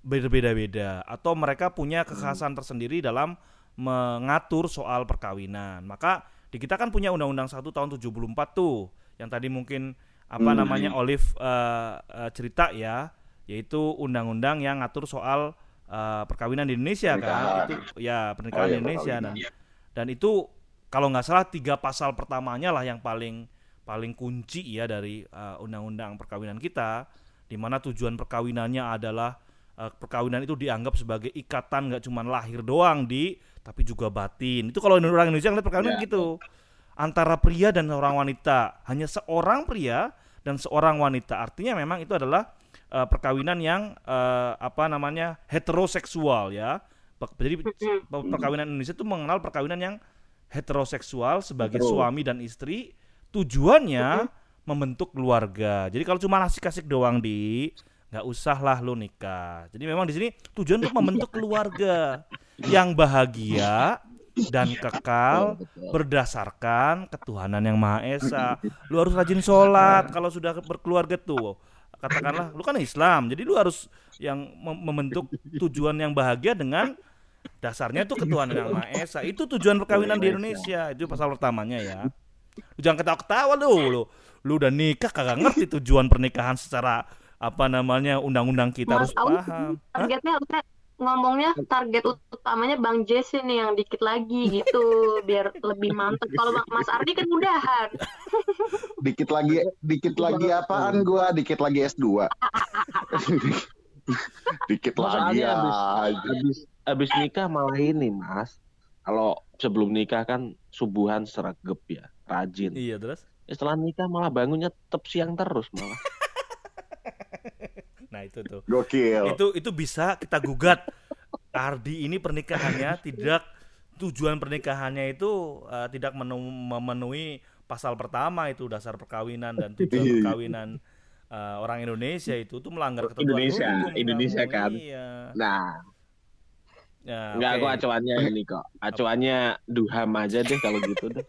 berbeda-beda atau mereka punya kekhasan tersendiri dalam mengatur soal perkawinan. Maka di kita kan punya Undang-Undang 1 tahun 74 tuh yang tadi mungkin apa Hmm. namanya Olive eh, eh, cerita ya, yaitu undang-undang yang ngatur soal eh, perkawinan di Indonesia kan. Itu ya pernikahan Oh, di iya, Indonesia dan perkawinan. dan itu kalau nggak salah tiga pasal pertamanya lah yang paling paling kunci ya dari eh, undang-undang perkawinan kita di mana tujuan perkawinannya adalah eh, perkawinan itu dianggap sebagai ikatan nggak cuma lahir doang di tapi juga batin. Itu kalau orang Indonesia ngeliat perkawinan Ya. gitu. Antara pria dan seorang wanita. Hanya seorang pria dan seorang wanita. Artinya memang itu adalah eh, perkawinan yang eh, apa namanya heteroseksual ya. Jadi perkawinan Indonesia itu mengenal perkawinan yang heteroseksual sebagai Hetero. suami dan istri tujuannya membentuk keluarga. Jadi kalau cuma asik-asik doang di nggak usah lah lu nikah. Jadi memang di sini tujuan untuk membentuk keluarga yang bahagia dan kekal berdasarkan ketuhanan yang Maha Esa. Lu harus rajin sholat kalau sudah berkeluarga tuh. Katakanlah lu kan Islam, jadi lu harus yang mem- membentuk tujuan yang bahagia dengan dasarnya itu ketuhanan yang Maha Esa. Itu tujuan perkawinan di Indonesia. Itu pasal pertamanya ya. Lu jangan ketawa-ketawa lu, lu. Lu udah nikah kagak ngerti tujuan pernikahan secara apa namanya undang-undang kita harus Mas Aus, paham. Targetnya harusnya ngomongnya target utamanya Bang Jesse nih yang dikit lagi gitu biar lebih mantep kalau Bang- Mas Ardi kan udahan Dikit lagi, dikit lagi apaan gua? Dikit lagi S2. dikit lagi habis, aja. habis habis nikah malah ini mas kalau sebelum nikah kan subuhan seragep ya rajin Iya terus. Eh, setelah nikah malah bangunnya tetap siang terus malah Nah itu tuh. Gokil. Itu itu bisa kita gugat. Ardi ini pernikahannya tidak tujuan pernikahannya itu eh, tidak menu- memenuhi pasal pertama itu dasar perkawinan dan tujuan Iya. perkawinan eh, orang Indonesia itu tuh melanggar ketentuan Indonesia, hukum Indonesia kan. Iya. nah Ya, nggak oke. aku acuannya ini kok acuannya duham aja deh kalau gitu deh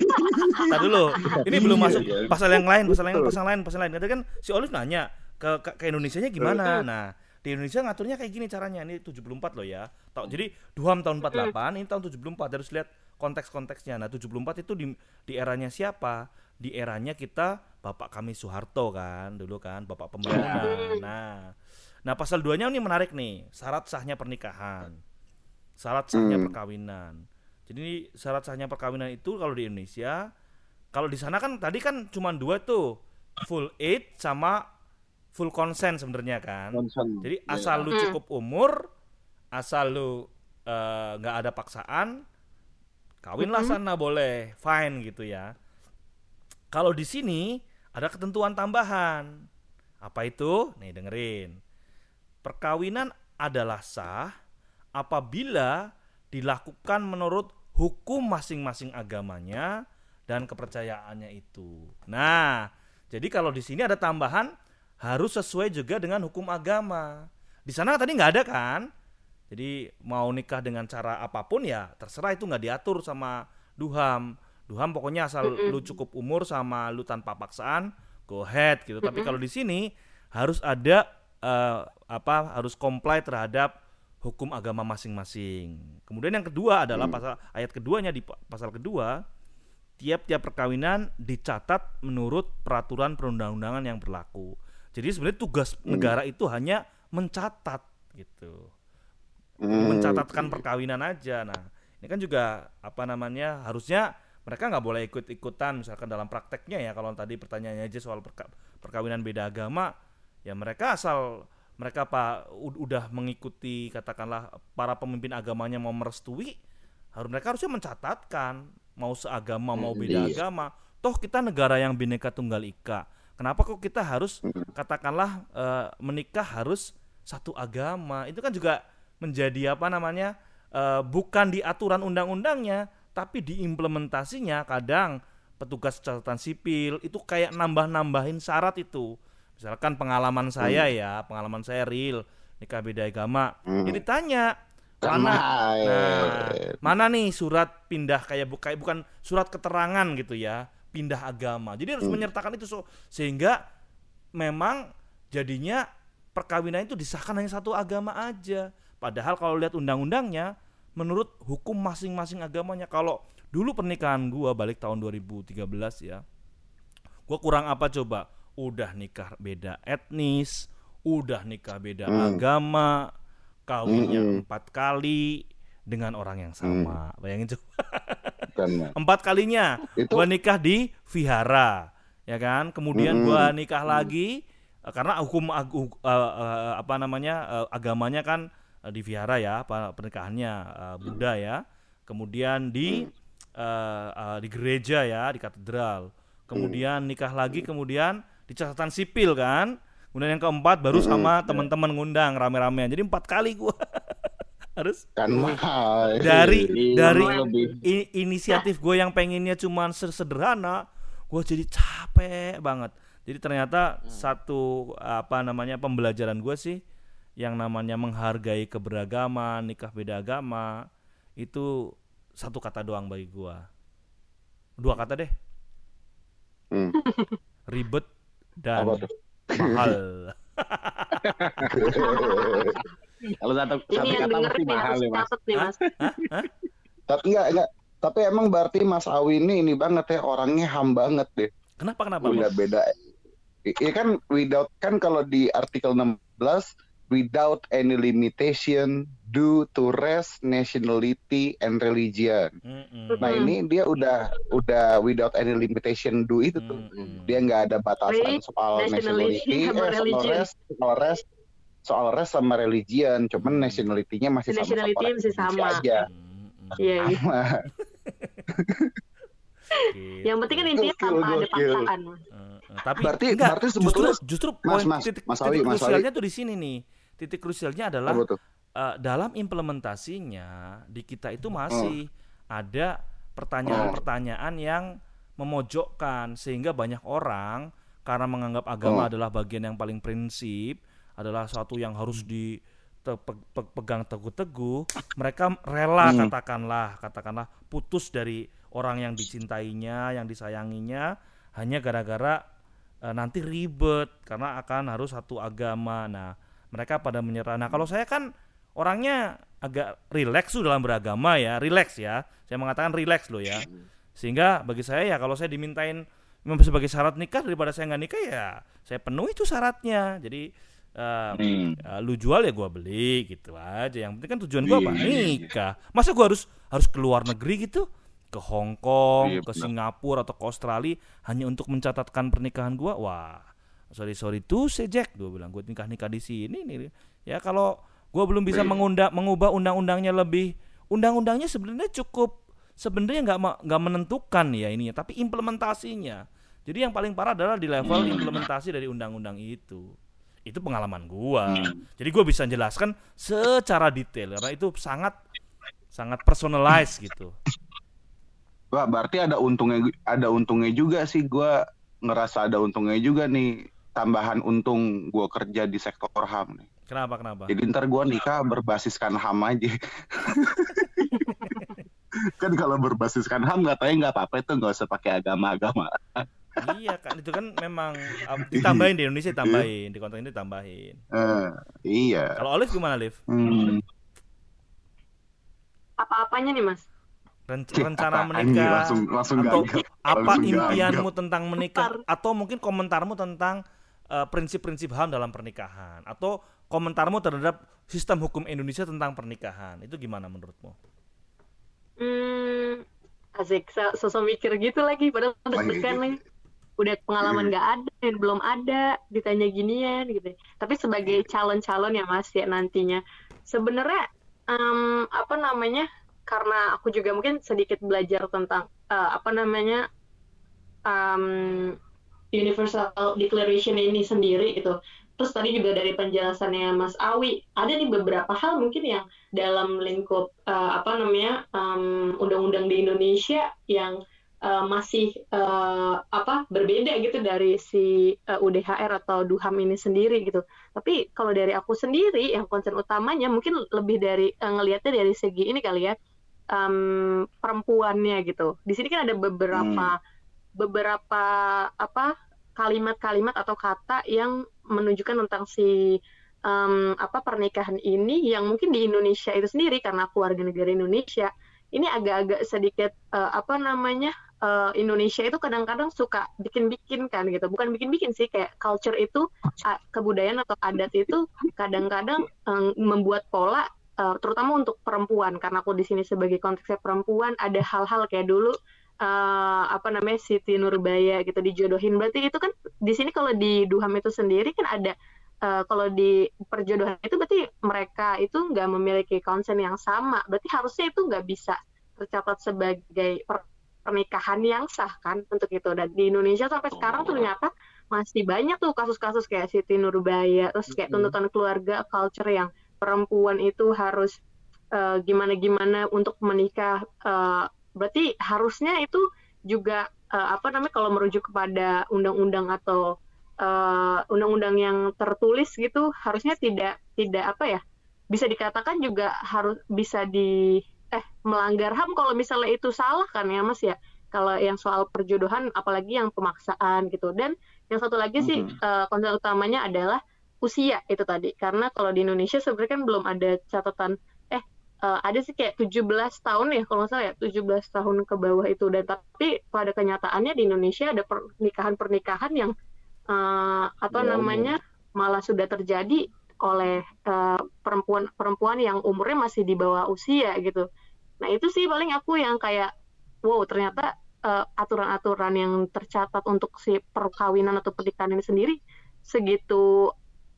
dulu. Ini belum Iya, masuk iya. pasal yang lain, pasal yang pasal lain, pasal lain. Tadi kan si Olive nanya ke ke, ke Indonesianya gimana. Nah, di Indonesia ngaturnya kayak gini caranya. Ini 74 loh ya. Tahu. Jadi Duham tahun 48, ini tahun 74 harus lihat konteks-konteksnya. Nah, 74 itu di di eranya siapa? Di eranya kita Bapak kami Soeharto kan, dulu kan Bapak pembangunan. Nah, nah pasal 2-nya ini menarik nih, syarat sahnya pernikahan. Syarat sahnya Hmm. perkawinan. Jadi syarat sahnya perkawinan itu kalau di Indonesia, kalau di sana kan tadi kan cuma dua tuh, full age sama full consent sebenarnya kan. Johnson Jadi Ya. asal lu Hmm. cukup umur, asal lu eh, nggak ada paksaan, kawinlah Mhm. sana boleh, fine gitu ya. Kalau di sini ada ketentuan tambahan. Apa itu? Nih dengerin. Perkawinan adalah sah apabila dilakukan menurut hukum masing-masing agamanya dan kepercayaannya itu. Nah, jadi kalau di sini ada tambahan harus sesuai juga dengan hukum agama. Di sana tadi nggak ada kan? Jadi mau nikah dengan cara apa pun ya terserah itu nggak diatur sama Duham. Duham pokoknya asal Mm-mm. lu cukup umur sama lu tanpa paksaan go ahead gitu. Tapi Mm-mm. kalau di sini harus ada eh, apa harus comply terhadap hukum agama masing-masing. Kemudian yang kedua adalah Hmm. pasal ayat keduanya di pa- pasal kedua tiap-tiap perkawinan dicatat menurut peraturan perundang-undangan yang berlaku. Jadi sebenarnya tugas Hmm. negara itu hanya mencatat gitu Hmm. mencatatkan perkawinan aja. Nah, ini kan juga apa namanya harusnya mereka nggak boleh ikut-ikutan misalkan dalam prakteknya ya kalau tadi pertanyaannya aja soal perka- perkawinan beda agama ya mereka asal mereka pak udah mengikuti katakanlah para pemimpin agamanya mau merestui harus mereka harusnya mencatatkan mau seagama mau Hmm, beda iya. agama. Toh kita negara yang bineka tunggal ika. Kenapa kok kita harus katakanlah eh, menikah harus satu agama? Itu kan juga menjadi apa namanya eh, bukan di aturan undang-undangnya tapi diimplementasinya kadang petugas catatan sipil itu kayak nambah-nambahin syarat itu misalkan pengalaman saya ya pengalaman saya real nikah beda agama Hmm. jadi tanya mana. Nah, mana nih surat pindah kayak bu- kayak bukan surat keterangan gitu ya, pindah agama. Jadi harus Hmm. menyertakan itu so, sehingga memang jadinya perkawinan itu disahkan hanya satu agama aja. Padahal kalau lihat undang-undangnya menurut hukum masing-masing agamanya kalau dulu pernikahan gua balik tahun 2013 ya. Gua kurang apa coba? Udah nikah beda etnis, udah nikah beda Hmm. agama, kawinnya Mm-mm. empat kali dengan orang yang sama. Bayangin coba. Empat kalinya Itu gua nikah di vihara, ya kan? Kemudian Mm-mm. gua nikah lagi eh, karena hukum eh, eh, apa namanya eh, agamanya kan eh, di vihara ya, apa pernikahannya eh, Buddha ya. Kemudian di eh, eh, di gereja ya, di katedral. Kemudian nikah lagi, kemudian di catatan sipil kan. Kemudian yang keempat baru sama teman-teman ngundang rame-ramean. Jadi empat kali gua. Harus kan mahal. dari Iya, dari lebih. i- inisiatif gue yang pengennya cuman sederhana gue gue jadi capek banget. Jadi ternyata satu apa namanya pembelajaran gue sih yang namanya menghargai keberagaman nikah beda agama itu satu kata doang bagi gue dua kata deh. Hmm. ribet dan Apa tuh? mahal Kalau satu Ini satu kata mesti mahal ya mas. nih mas. Tapi enggak enggak. Tapi emang berarti Mas Awi ini ini banget ya orangnya ham banget deh. kenapa kenapa Udah Bos? beda. Iya kan without kan kalau di artikel 16 without any limitation due to race, nationality and religion. Mm-mm. Nah ini dia udah udah without any limitation do itu tuh. Mm-mm. Dia nggak ada batasan Race, soal nationality, nationality, sama eh, soal religion. race, soal race, soal race sama religion. Cuman nationality-nya masih sama Nationality masih sama. aja. Iya, iya. Sama. Gitu. Yang penting kan intinya Gokil, tanpa ada gokil. paksaan. Mas. Eh, eh, tapi Berarti- enggak, berarti justru sebetulnya- justru Mas, poin Mas, titik, Mas titik Awi, Mas Awi. krusialnya tuh di sini nih. Titik krusialnya adalah Apa eh, dalam implementasinya di kita itu masih ada pertanyaan-pertanyaan yang memojokkan sehingga banyak orang karena menganggap agama Oh. adalah bagian yang paling prinsip, adalah suatu yang harus di te- pe- pe- pegang teguh-teguh, mereka rela Hmm. katakanlah, katakanlah putus dari orang yang dicintainya, yang disayanginya hanya gara-gara eh, nanti ribet karena akan harus satu agama. Nah, mereka pada menyerah. Nah, kalau saya kan orangnya agak rileks tuh dalam beragama ya, rileks ya. Saya mengatakan rileks loh ya. Sehingga bagi saya ya kalau saya dimintain memang sebagai syarat nikah daripada saya nggak nikah ya saya penuhi itu syaratnya. Jadi eh, Hmm. eh, lu jual ya gua beli gitu aja. Yang penting kan tujuan gua Iya, apa? iya, iya. Nikah. Masa gua harus harus keluar negeri gitu? Ke Hong Kong, ke. Singapura atau ke Australia hanya untuk mencatatkan pernikahan gua? Wah, sorry sorry tuh saya Jack gua bilang gua nikah nikah di sini nih. Ya kalau gua belum bisa mengundang mengubah undang-undangnya lebih. Undang-undangnya sebenarnya cukup sebenarnya nggak nggak menentukan ya ininya tapi implementasinya. Jadi yang paling parah adalah di level implementasi dari undang-undang itu. Itu pengalaman gua. Hmm. jadi gua bisa jelaskan secara detail karena itu sangat sangat personalized gitu. Wah, berarti ada untungnya ada untungnya juga sih. Gua ngerasa ada untungnya juga nih tambahan untung gua kerja di sektor HAM nih. Kenapa kenapa Jadi ntar gua nikah berbasiskan HAM aja. kan kalau berbasiskan HAM katanya nggak apa-apa itu nggak usah pakai agama-agama. iya kan itu kan memang um, ditambahin di Indonesia ditambahin di konteks ini ditambahin Eh, iya. kalau Olive gimana Olive Hmm. Apa-apanya nih mas? Ren- rencana menikah langsung langsung atau gagal. apa Langsung impianmu gagap. tentang menikah Bentar. atau mungkin komentarmu tentang eh, prinsip-prinsip HAM dalam pernikahan atau komentarmu terhadap sistem hukum Indonesia tentang pernikahan itu gimana menurutmu? Hmm, asik, so- sosok mikir gitu lagi, padahal deg-degan nih. Udah pengalaman nggak ada, dan belum ada, ditanya ginian gitu. Tapi sebagai calon-calon ya mas ya nantinya, sebenarnya em, apa namanya? Karena aku juga mungkin sedikit belajar tentang eh, apa namanya em, Universal Declaration ini sendiri gitu. Terus tadi juga dari penjelasannya Mas Awi, ada nih beberapa hal mungkin yang dalam lingkup eh, apa namanya em, undang-undang di Indonesia yang eh, masih eh, apa berbeda gitu dari si eh, UDHR atau DUHAM ini sendiri gitu. Tapi kalau dari aku sendiri yang concern utamanya mungkin lebih dari eh, ngelihatnya dari segi ini kali ya em, perempuannya gitu. Di sini kan ada beberapa beberapa apa kalimat-kalimat atau kata yang menunjukkan tentang si em, apa pernikahan ini yang mungkin di Indonesia itu sendiri karena aku warga negara Indonesia. Ini agak-agak sedikit eh, apa namanya eh, Indonesia itu kadang-kadang suka bikin-bikin kan gitu. Bukan bikin-bikin sih kayak culture itu kebudayaan atau adat itu kadang-kadang em, membuat pola eh, terutama untuk perempuan. Karena aku di sini sebagai konteksnya perempuan ada hal-hal kayak dulu eh, apa namanya Siti Nurbaya gitu dijodohin. Berarti itu kan di sini kalau di Duham itu sendiri kan ada eh, kalau di perjodohan itu berarti mereka itu nggak memiliki konsen yang sama. Berarti harusnya itu nggak bisa tercatat sebagai per- pernikahan yang sah kan untuk itu. Dan di Indonesia sampai sekarang tuh ternyata masih banyak tuh kasus-kasus kayak Siti Nurbaya terus kayak tuntutan keluarga culture yang perempuan itu harus eh, gimana-gimana untuk menikah eh, berarti harusnya itu juga eh, apa namanya kalau merujuk kepada undang-undang atau eh, undang-undang yang tertulis gitu harusnya tidak tidak apa ya bisa dikatakan juga harus bisa di eh melanggar HAM kalau misalnya itu salah kan ya Mas ya? Kalau yang soal perjodohan apalagi yang pemaksaan gitu. Dan yang satu lagi sih Mhm. eh, concern utamanya adalah usia itu tadi. Karena kalau di Indonesia sebenarnya kan belum ada catatan eh, ada sih kayak 17 tahun ya kalau nggak salah ya 17 tahun ke bawah itu. Dan tapi pada kenyataannya di Indonesia ada pernikahan-pernikahan yang eh, apa Ya, namanya malah sudah terjadi oleh eh, perempuan-perempuan yang umurnya masih di bawah usia gitu. Nah itu sih paling aku yang kayak wow ternyata eh, aturan-aturan yang tercatat untuk si perkawinan atau pernikahan ini sendiri segitu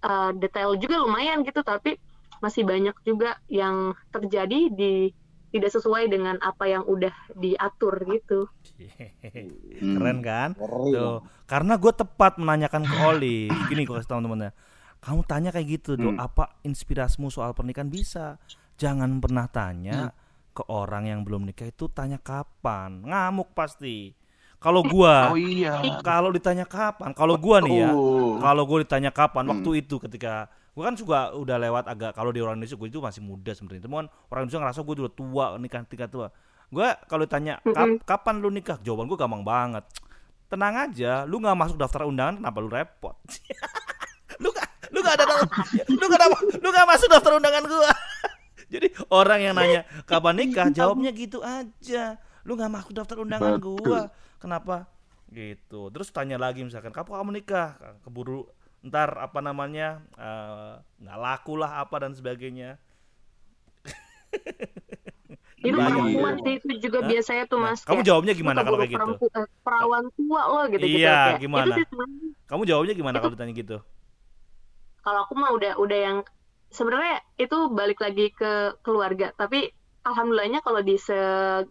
eh, detail juga lumayan gitu. Tapi masih banyak juga yang terjadi di tidak sesuai dengan apa yang udah diatur gitu. Hmm. Keren kan? Tuh, karena gue tepat menanyakan ke Oli. Gini gue kasih tahu temen-temennya. Kamu tanya kayak gitu, Do, Hmm. apa inspirasimu soal pernikahan bisa? Jangan pernah tanya Hmm. ke orang yang belum nikah itu tanya kapan. Ngamuk pasti. Kalau gua, Oh iya. kalau ditanya kapan, kalau gua nih ya, kalau gue ditanya kapan Hmm. waktu itu ketika gue kan juga udah lewat agak kalau di orang Indonesia gue itu masih muda sebenarnya. Teman orang Indonesia ngerasa gue udah tua nikah nikah tua. Gue kalau ditanya "Kap- kapan lu nikah? Jawaban gue gampang banget. Tenang aja lu nggak masuk daftar undangan kenapa lu repot? Lu gak lu gak ada lu gak ada, lu gak masuk daftar undangan gue jadi orang yang nanya kapan nikah? Jawabnya gitu aja. Lu nggak masuk daftar undangan gue kenapa? Gitu. Terus tanya lagi misalkan kapan kamu nikah? Keburu ntar apa namanya eh, nggak laku lah apa dan sebagainya Itu perempuan sih itu juga Hah? biasanya tuh Nah, mas. kamu kayak, jawabnya gimana "Lu kalau kayak gitu Perawan tua lo gitu. Iya, Kayak, gimana? Itu kamu jawabnya gimana kalau ditanya gitu kalau aku mah udah udah yang sebenarnya itu balik lagi ke keluarga tapi alhamdulillahnya kalau di se-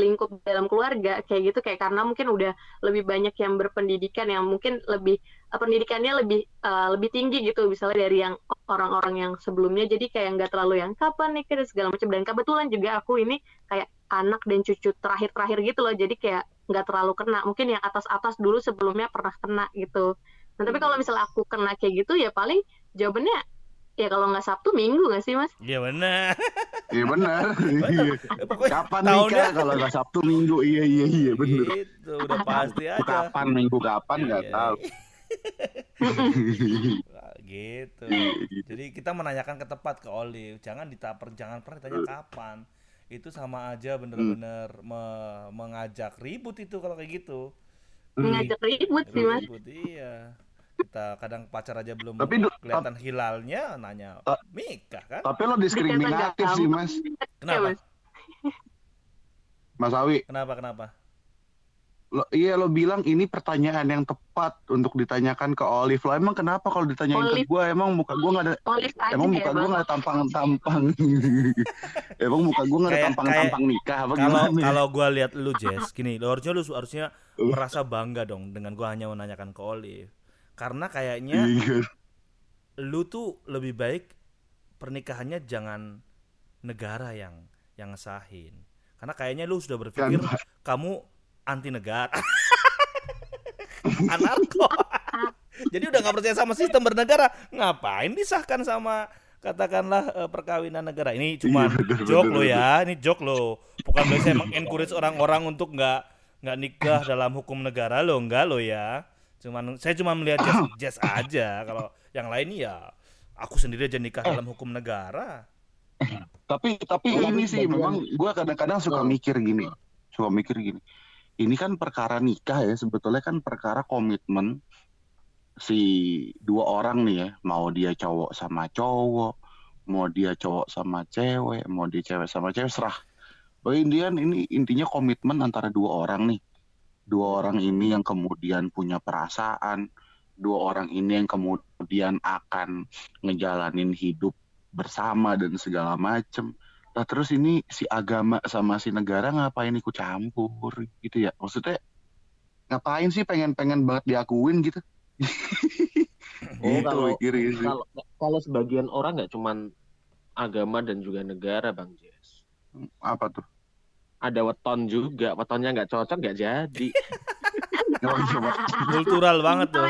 lingkup dalam keluarga kayak gitu kayak karena mungkin udah lebih banyak yang berpendidikan yang mungkin lebih pendidikannya lebih eh, lebih tinggi gitu misalnya dari yang orang-orang yang sebelumnya jadi kayak nggak terlalu yang kapan nikah dan segala macam dan kebetulan juga aku ini kayak anak dan cucu terakhir-terakhir gitu loh jadi kayak nggak terlalu kena mungkin yang atas-atas dulu sebelumnya pernah kena gitu Nah, tapi kalau misalnya aku kena kayak gitu ya paling jawabannya ya kalau nggak Sabtu Minggu nggak sih Mas? iya benar Iya benar. Iya. Pokoknya Kapan tahunnya- nikah kalau nggak Sabtu Minggu? Iya iya iya benar. itu udah pasti aja Kapan Minggu kapan nggak Iya. tahu. Wah, gitu. Jadi kita menanyakan ke tepat ke Olive. Jangan ditaper jangan pernah ditanya kapan. Itu sama aja bener-bener me- mengajak ribut itu kalau kayak gitu. Mengajak ribut sih Mas. ribut iya. Kita kadang pacar aja belum Tapi kelihatan hilalnya nanya nikah kan? Tapi lo diskriminatif sih. Mas. Kenapa. Mas Awi, kenapa kenapa lo, iya lo bilang ini pertanyaan yang tepat untuk ditanyakan ke Olive. Lo emang kenapa kalau ditanyain ke Olive. gue emang muka gue nggak ada Olive aja emang muka gue nggak ada tampang-tampang. emang muka gue nggak ada Kayak- tampang-tampang nikah apa kalau gimana? kalau gua lihat lu Jess gini lu harusnya lu harusnya merasa bangga dong dengan gua hanya menanyakan ke Olive karena kayaknya Iya. lu tuh lebih baik pernikahannya jangan negara yang yang ngesahin karena kayaknya lu sudah berpikir Kan. kamu anti negara anarko. Jadi udah nggak percaya sama sistem bernegara ngapain disahkan sama katakanlah eh, perkawinan negara? Ini cuma Iya, bener, joke bener, lo bener. ya ini joke lo bukan biasanya emang encourage orang-orang untuk nggak nggak nikah dalam hukum negara lo enggak lo ya. Cuman saya cuma melihat jazz, jazz aja. Kalau yang lain ya aku sendiri aja nikah dalam hukum negara. Tapi tapi Oh, ini sih memang gue kadang-kadang suka mikir gini, suka mikir gini. Ini kan perkara nikah ya sebetulnya kan perkara komitmen si dua orang nih ya, mau dia cowok sama cowok, mau dia cowok sama cewek, mau dia cewek sama cewek serah. Bagi Indian ini intinya komitmen antara dua orang nih. Dua orang ini yang kemudian punya perasaan, dua orang ini yang kemudian akan ngejalanin hidup bersama dan segala macem. Nah terus ini si agama sama si negara ngapain ikut campur gitu ya? Maksudnya ngapain sih pengen-pengen banget diakuin gitu? Oh, gitu mikirnya sih. Kalau kalau sebagian orang nggak cuman agama dan juga negara, Bang Jess. Apa tuh? Ada weton juga, wetonnya nggak cocok nggak jadi. Oh iya, kultural banget tuh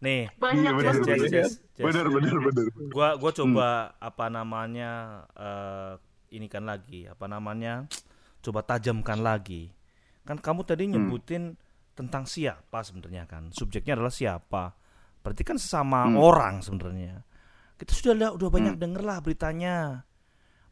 nih banyak Iya, bener, Jess, bener. Jess, Jess. Bener, bener, bener. gua gua coba apa namanya eh ini kan lagi apa namanya coba tajamkan lagi kan kamu tadi Hmm. nyebutin tentang siapa sebenarnya kan subjeknya adalah siapa berarti kan sesama Hmm. orang sebenarnya kita sudah lah- udah banyak Hmm. denger lah beritanya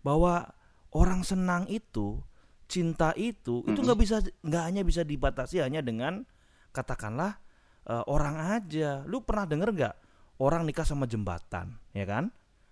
bahwa orang senang itu cinta itu itu Hmm. nggak bisa nggak hanya bisa dibatasi hanya dengan katakanlah eh, orang aja lu pernah denger nggak orang nikah sama jembatan ya kan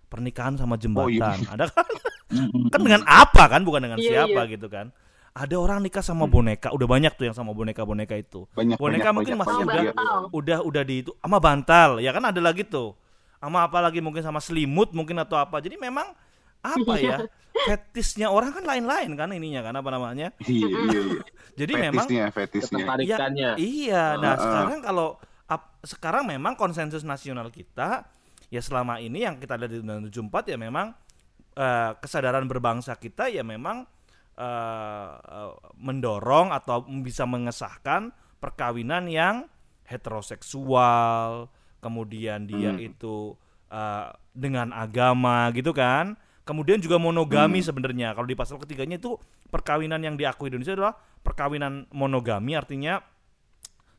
pernikahan sama jembatan iya. ada kan? Kan dengan apa kan? Bukan dengan Iya, siapa gitu kan? Ada orang nikah sama boneka. Udah banyak tuh yang sama boneka boneka itu. Banyak, Boneka banyak, mungkin banyak, masih Oh, banyak, udah- iya. udah udah di itu. Sama bantal. Ya kan ada lagi tuh. Sama apa lagi? Mungkin sama selimut mungkin atau apa. Jadi memang apa ya? Fetisnya orang kan lain-lain kan ininya kan apa namanya? Iya, iya, iya. jadi memang Fetisnya, fetisnya. Ketertarikannya. Iya, nah Heeh. sekarang kalau ap- sekarang memang konsensus nasional kita ya selama ini yang kita lihat di Undang-Undang 74 ya memang eh, kesadaran berbangsa kita ya memang eh, eh, mendorong atau bisa mengesahkan perkawinan yang heteroseksual, kemudian dia Hmm. itu eh, dengan agama gitu kan. Kemudian juga monogami Hmm. sebenarnya. Kalau di pasal ketiganya itu perkawinan yang diakui Indonesia adalah perkawinan monogami artinya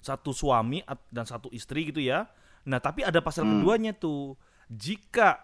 satu suami dan satu istri gitu ya. Nah, tapi ada pasal Hmm. keduanya tuh. Jika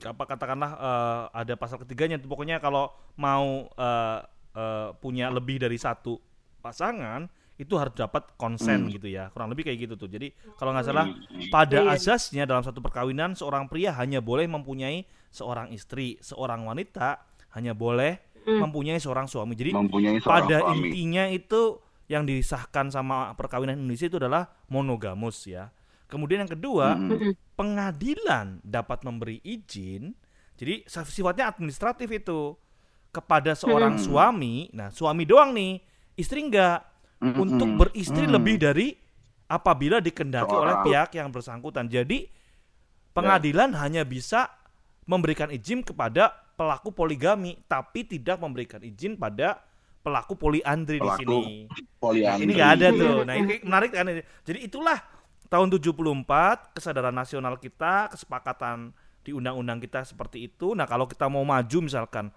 apa katakanlah eh, ada pasal ketiganya tuh pokoknya kalau mau eh, eh, punya lebih dari satu pasangan itu harus dapat konsen Hmm. gitu ya. Kurang lebih kayak gitu tuh. Jadi kalau nggak salah Hmm. pada Iya. asasnya dalam satu perkawinan seorang pria hanya boleh mempunyai seorang istri, seorang wanita hanya boleh Hmm. mempunyai seorang suami. Jadi mempunyai seorang pada suami. intinya itu yang disahkan sama perkawinan Indonesia itu adalah monogamus ya. Kemudian yang kedua, Mm-mm. pengadilan dapat memberi izin. Jadi sifatnya administratif itu kepada seorang Hmm. suami. Nah, suami doang nih, istri enggak Mm-mm. untuk beristri Mm. lebih dari apabila dikendaki oleh pihak yang bersangkutan. Jadi pengadilan hanya bisa memberikan izin kepada pelaku poligami, tapi tidak memberikan izin pada pelaku poliandri di Pelaku sini. Poliandri. Ini nggak ada tuh. Nah ini menarik kan. Jadi itulah tahun 74 kesadaran nasional kita, kesepakatan di undang-undang kita seperti itu. Nah kalau kita mau maju misalkan,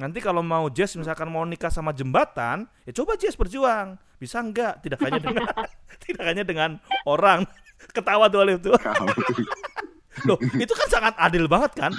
nanti kalau mau Jess misalkan mau nikah sama jembatan, ya coba Jess berjuang. Bisa enggak? Tidak hanya dengan tidak hanya dengan orang ketawa tuh Alif tuh. Loh, itu kan sangat adil banget kan?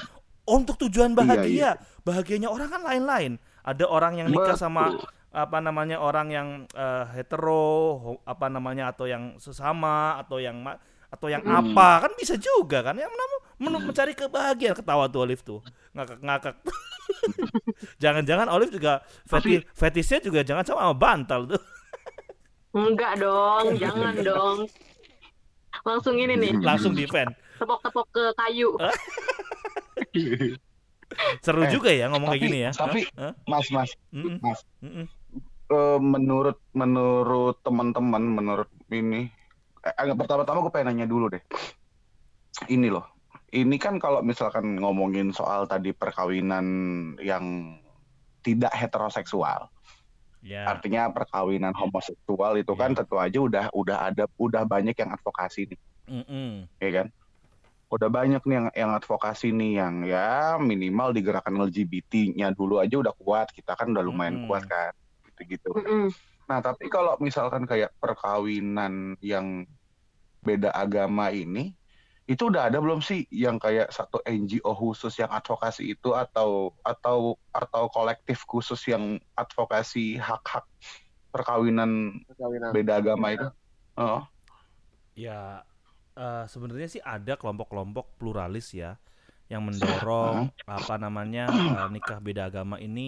Untuk tujuan Iya, bahagia, bahagianya orang kan lain-lain. Ada orang yang nikah sama. Apa namanya orang yang eh, hetero, apa namanya atau yang sesama atau yang atau yang Hmm. apa kan bisa juga kan? Yang menam- men- mencari kebahagiaan ketawa tuh Olive tuh ngakak-ngakak. Jangan-jangan Olive juga feti fetisnya juga jangan sama sama bantal tuh. Enggak dong, jangan dong. Langsung ini nih, Langsung defend. tepok-tepok ke kayu. Seru Eh, juga ya ngomong kayak gini ya. tapi Hah? Mas, Mas, Mm-mm. Mas. Mm-mm. Eh, menurut menurut teman-teman, menurut ini, eh, agak pertama-tama gue pengen nanya dulu deh. Ini loh, ini kan kalau misalkan ngomongin soal tadi perkawinan yang tidak heteroseksual, Ya. artinya perkawinan homoseksual itu kan Iya. tentu aja udah udah ada udah banyak yang advokasi nih, Mm-mm. ya kan? Udah banyak nih yang yang advokasi nih yang ya minimal di gerakan LGBT-nya dulu aja udah kuat, kita kan udah lumayan Mm-mm. kuat kan, gitu-gitu. Mm-mm. Nah, tapi kalau misalkan kayak perkawinan yang beda agama ini, itu udah ada belum sih yang kayak satu NGO khusus yang advokasi itu atau atau atau kolektif khusus yang advokasi hak-hak perkawinan Perkawinan. beda agama itu? Oh, Ya eh, sebenarnya sih ada kelompok-kelompok pluralis ya yang mendorong apa namanya eh, nikah beda agama ini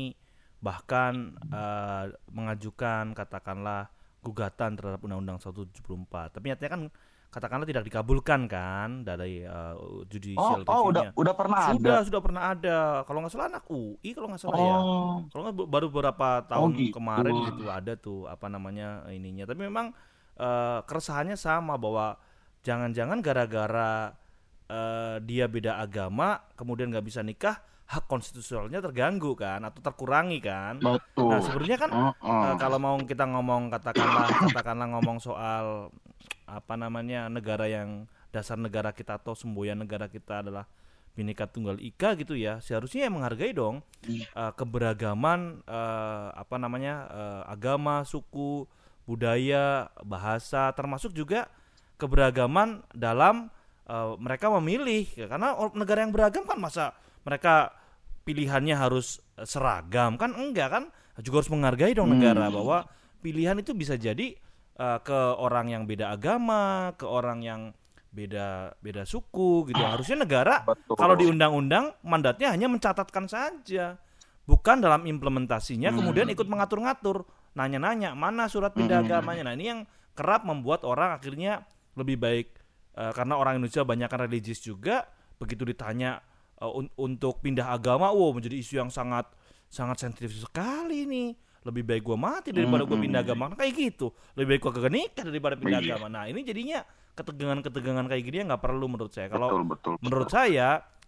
bahkan eh, mengajukan katakanlah gugatan terhadap Undang-Undang 174. Tapi nyatanya kan katakanlah tidak dikabulkan kan dari oh, judicial oh review-nya. udah udah pernah Sudah, ada. sudah pernah ada. Kalau nggak salah anak UI kalau nggak salah ya. Oh, Kalau nggak baru beberapa tahun gitu. kemarin gitu ada tuh apa namanya ininya. Tapi memang eh, keresahannya sama bahwa jangan-jangan gara-gara eh, dia beda agama kemudian nggak bisa nikah hak konstitusionalnya terganggu kan atau terkurangi kan. Betul. Nah, sebenarnya kan Heeh. Eh, kalau mau kita ngomong katakanlah katakanlah ngomong soal apa namanya negara yang dasar negara kita atau semboyan negara kita adalah Bhinneka Tunggal Ika gitu ya seharusnya ya menghargai dong eh, keberagaman eh, apa namanya eh, agama suku budaya bahasa termasuk juga keberagaman dalam eh, mereka memilih karena negara yang beragam kan masa mereka pilihannya harus eh, seragam. Kan enggak kan? Juga harus menghargai dong negara bahwa pilihan itu bisa jadi eh, ke orang yang beda agama ke orang yang beda beda suku gitu. Harusnya negara Betul. kalau di undang-undang mandatnya hanya mencatatkan saja. Bukan dalam implementasinya kemudian ikut mengatur-ngatur. Nanya-nanya mana surat pindah agamanya? Nah ini yang kerap membuat orang akhirnya lebih baik eh, karena orang Indonesia banyak religius juga. Begitu ditanya un- untuk pindah agama wow menjadi isu yang sangat sangat sensitif sekali nih. Lebih baik gua mati daripada gua pindah agama. Nah, kayak gitu. Lebih baik gua kagak nikah daripada pindah Iya. agama. Nah ini jadinya ketegangan-ketegangan kayak gini ya nggak perlu menurut saya. Kalau betul betul. menurut saya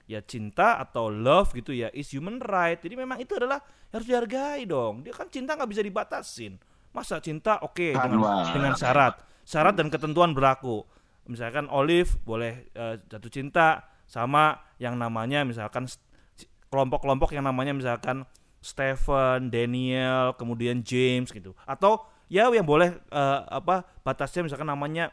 ya cinta atau love gitu ya is human right. Jadi memang itu adalah harus dihargai dong. Dia kan cinta nggak bisa dibatasin. Masa cinta oke Kan, dengan dengan syarat. Syarat dan ketentuan berlaku. Misalkan Olive boleh eh, jatuh cinta sama yang namanya misalkan kelompok-kelompok yang namanya misalkan Stephen, Daniel, kemudian James gitu. Atau ya yang boleh eh, apa batasnya misalkan namanya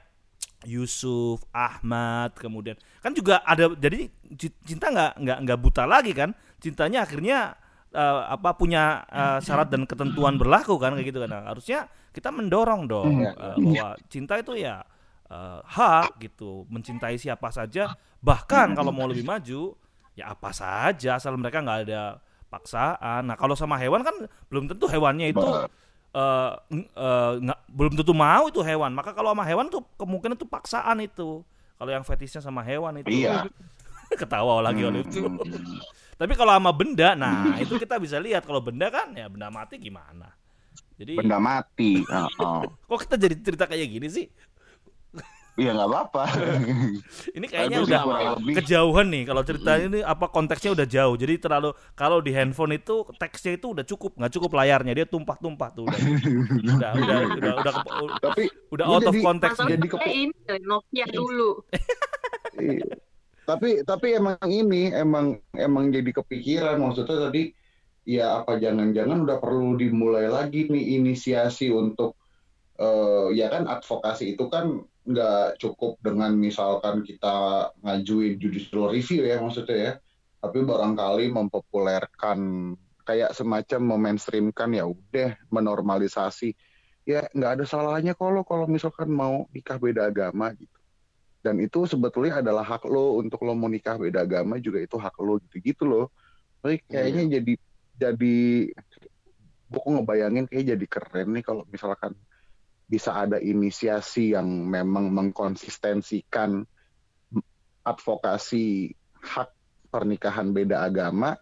Yusuf, Ahmad, kemudian. Kan juga ada jadi ci- cinta nggak nggak nggak buta lagi kan? Cintanya akhirnya eh, apa punya eh, syarat dan ketentuan berlaku kan kayak gitu kan? Nah, harusnya kita mendorong dong eh, bahwa cinta itu ya eh, hak gitu mencintai siapa saja bahkan kalau mau lebih maju ya apa saja asal mereka nggak ada paksaan. Nah kalau sama hewan kan belum tentu hewannya itu eh, ng- eh, nggak belum tentu mau itu hewan. Maka kalau sama hewan tuh kemungkinan itu paksaan itu. Kalau yang fetisnya sama hewan itu. Iya. ketawa lagi oleh itu. Tapi kalau sama benda nah itu kita bisa lihat. Kalau benda kan ya benda mati gimana? Jadi Benda mati. Heeh. kok kita jadi cerita kayak gini sih Iya nggak apa-apa. ini kayaknya udah kejauhan nih kalau ceritanya ini apa konteksnya udah jauh. Jadi terlalu kalau di handphone itu teksnya itu udah cukup nggak cukup layarnya dia tumpah-tumpah tuh udah. Udah udah udah udah, kepa- Tapi udah out of jadi- konteks Masalah jadi saya ini Nokia dulu. Iya. tapi tapi emang ini emang emang jadi kepikiran. Maksudnya tadi ya apa jangan-jangan udah perlu dimulai lagi nih inisiasi untuk eh, ya kan advokasi itu kan nggak cukup dengan misalkan kita ngajuin judicial review ya maksudnya ya. Tapi barangkali mempopulerkan kayak semacam memainstreamkan ya udah menormalisasi. Ya nggak ada salahnya kalau kalau misalkan mau nikah beda agama gitu. Dan itu sebetulnya adalah hak lo untuk lo mau nikah beda agama juga itu hak lo gitu-gitu loh. Tapi kayaknya jadi jadi gue kok ngebayangin kayak jadi keren nih kalau misalkan bisa ada inisiasi yang memang mengkonsistensikan advokasi hak pernikahan beda agama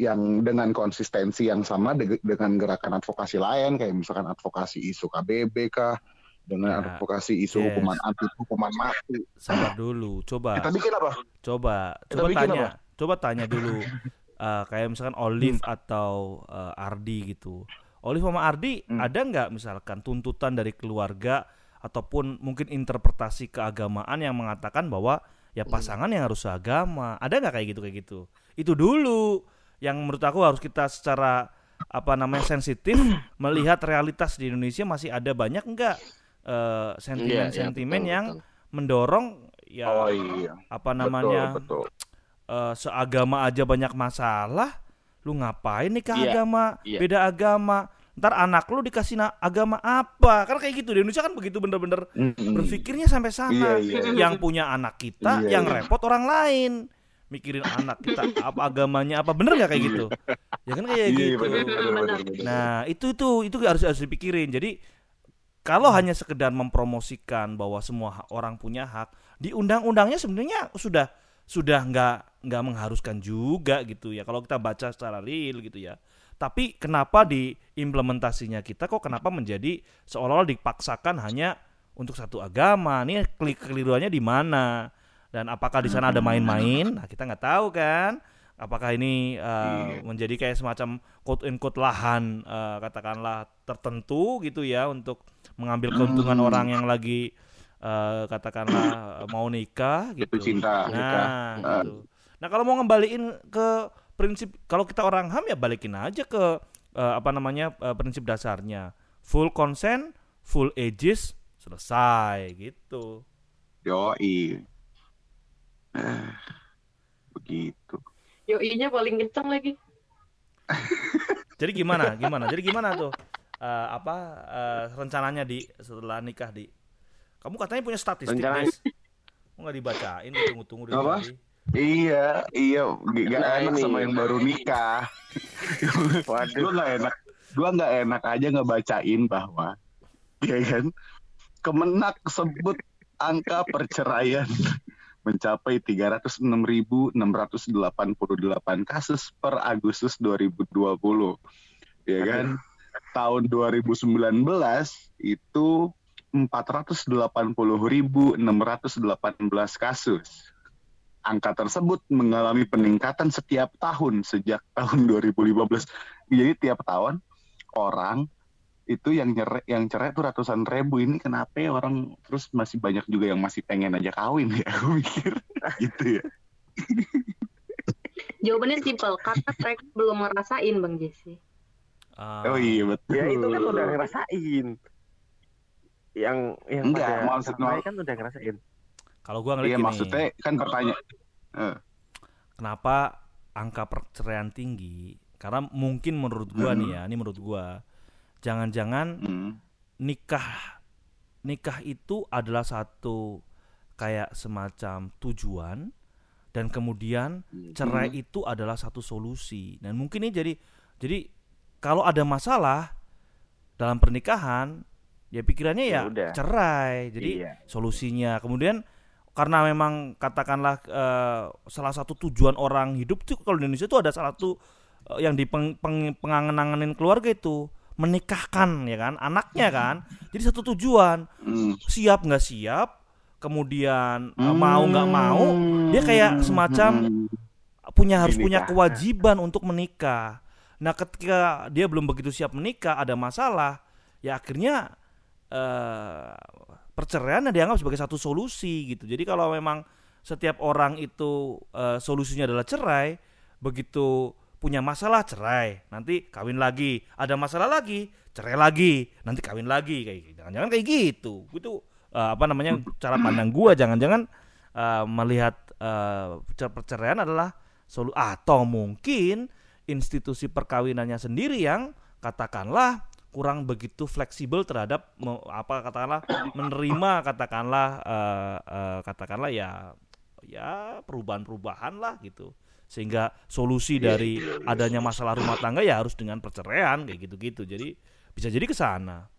yang dengan konsistensi yang sama de- dengan gerakan advokasi lain kayak misalkan advokasi isu KBB kah dengan Ya, advokasi isu yes. hukuman anti hukuman mati. Sabar dulu coba. Kita bikin apa? Coba Kita coba bikin tanya. apa? coba tanya dulu eh, kayak misalkan Olive atau eh, Ardi gitu Olive sama Ardi Hmm. ada nggak misalkan tuntutan dari keluarga ataupun mungkin interpretasi keagamaan yang mengatakan bahwa ya pasangan yang harus seagama ada nggak kayak gitu kayak gitu itu dulu yang menurut aku harus kita secara apa namanya sensitif melihat realitas di Indonesia masih ada banyak nggak eh, sentimen-sentimen Iya, betul, yang betul. mendorong ya oh iya apa namanya betul, betul. eh, seagama aja banyak masalah lu ngapain nikah Iya, agama iya. beda agama ntar anak lu dikasih na- agama apa kan kayak gitu di Indonesia kan begitu bener-bener Mm-mm. berpikirnya sampai sana Iya, iya. yang punya anak kita Iya, yang iya. repot orang lain mikirin anak kita apa agamanya apa bener nggak kayak gitu ya kan kayak Iya, gitu bener, bener, bener, bener. Nah, itu itu itu harus harus dipikirin. Jadi kalau hanya sekedar mempromosikan bahwa semua orang punya hak, di undang-undangnya sebenarnya sudah sudah nggak nggak mengharuskan juga gitu ya. Kalau kita baca secara real gitu ya. Tapi kenapa di implementasinya kita kok kenapa menjadi seolah-olah dipaksakan hanya untuk satu agama? Ini keli- keliruannya di mana? Dan apakah di sana ada main-main? Nah, kita nggak tahu kan. Apakah ini uh, menjadi kayak semacam quote unquote lahan uh, katakanlah tertentu gitu ya untuk mengambil keuntungan Hmm. orang yang lagi uh, katakanlah uh, mau nikah gitu. Cinta. Nah, nikah. gitu. Nah, kalau mau ngembaliin ke prinsip kalau kita orang HAM ya balikin aja ke uh, apa namanya uh, prinsip dasarnya. Full consent, full ages, selesai gitu. Yoi. Eh, begitu. Yoi-nya paling kenceng lagi. Jadi gimana? Gimana? Jadi gimana tuh? Eh, apa eh, rencananya di setelah nikah di? Kamu katanya punya statistik, Rencana- Des. Kok nggak dibacain? Tunggu-tunggu dari Apa? tadi. Iya, iya, gak Nah, enak ini. sama yang baru nikah. Waduh. Gue gak enak, gue gak enak aja ngebacain bahwa, ya kan, Kemenak sebut angka perceraian mencapai 306.688 kasus per Agustus 2020. Ya kan? Tahun 2019 itu 480.618 kasus. Angka tersebut mengalami peningkatan setiap tahun sejak tahun 2015. Jadi tiap tahun orang itu yang nyere, yang cerai tuh ratusan ribu ini kenapa ya orang terus masih banyak juga yang masih pengen aja kawin ya aku mikir gitu ya Jawabannya simpel, karena mereka belum ngerasain Bang Jesse. Ah, oh iya betul Ya itu kan udah ngerasain. Yang yang Enggak, pada maksud- kan udah ngerasain. Kalau gua ngeliat iya gini, maksudnya kan pertanyaan kenapa angka perceraian tinggi? Karena mungkin menurut gua Hmm. nih ya, ini menurut gua, jangan-jangan hmm, nikah nikah itu adalah satu kayak semacam tujuan dan kemudian cerai Hmm. itu adalah satu solusi dan mungkin ini jadi jadi kalau ada masalah dalam pernikahan ya pikirannya ya, Ya udah. cerai jadi Iya. solusinya kemudian karena memang katakanlah eh, salah satu tujuan orang hidup tuh kalau di Indonesia itu ada salah satu eh, yang di peng, peng- pengangen-angenin keluarga itu menikahkan ya kan anaknya kan jadi satu tujuan hmm. siap nggak siap kemudian eh, mau nggak mau dia kayak semacam Hmm. punya harus punya kewajiban untuk menikah. Nah, ketika dia belum begitu siap menikah, ada masalah, ya akhirnya eh perceraian dianggap sebagai satu solusi gitu. Jadi kalau memang setiap orang itu eh, solusinya adalah cerai, begitu punya masalah cerai, nanti kawin lagi, ada masalah lagi, cerai lagi, nanti kawin lagi kayak gitu. Jangan-jangan kayak gitu. Itu eh, apa namanya cara pandang gua jangan-jangan eh, melihat eh, perceraian adalah solu atau mungkin institusi perkawinannya sendiri yang katakanlah kurang begitu fleksibel terhadap me- apa katakanlah menerima katakanlah eh, eh, katakanlah ya ya perubahan-perubahan lah gitu. Sehingga solusi dari adanya masalah rumah tangga ya harus dengan perceraian kayak gitu-gitu. Jadi bisa jadi ke sana.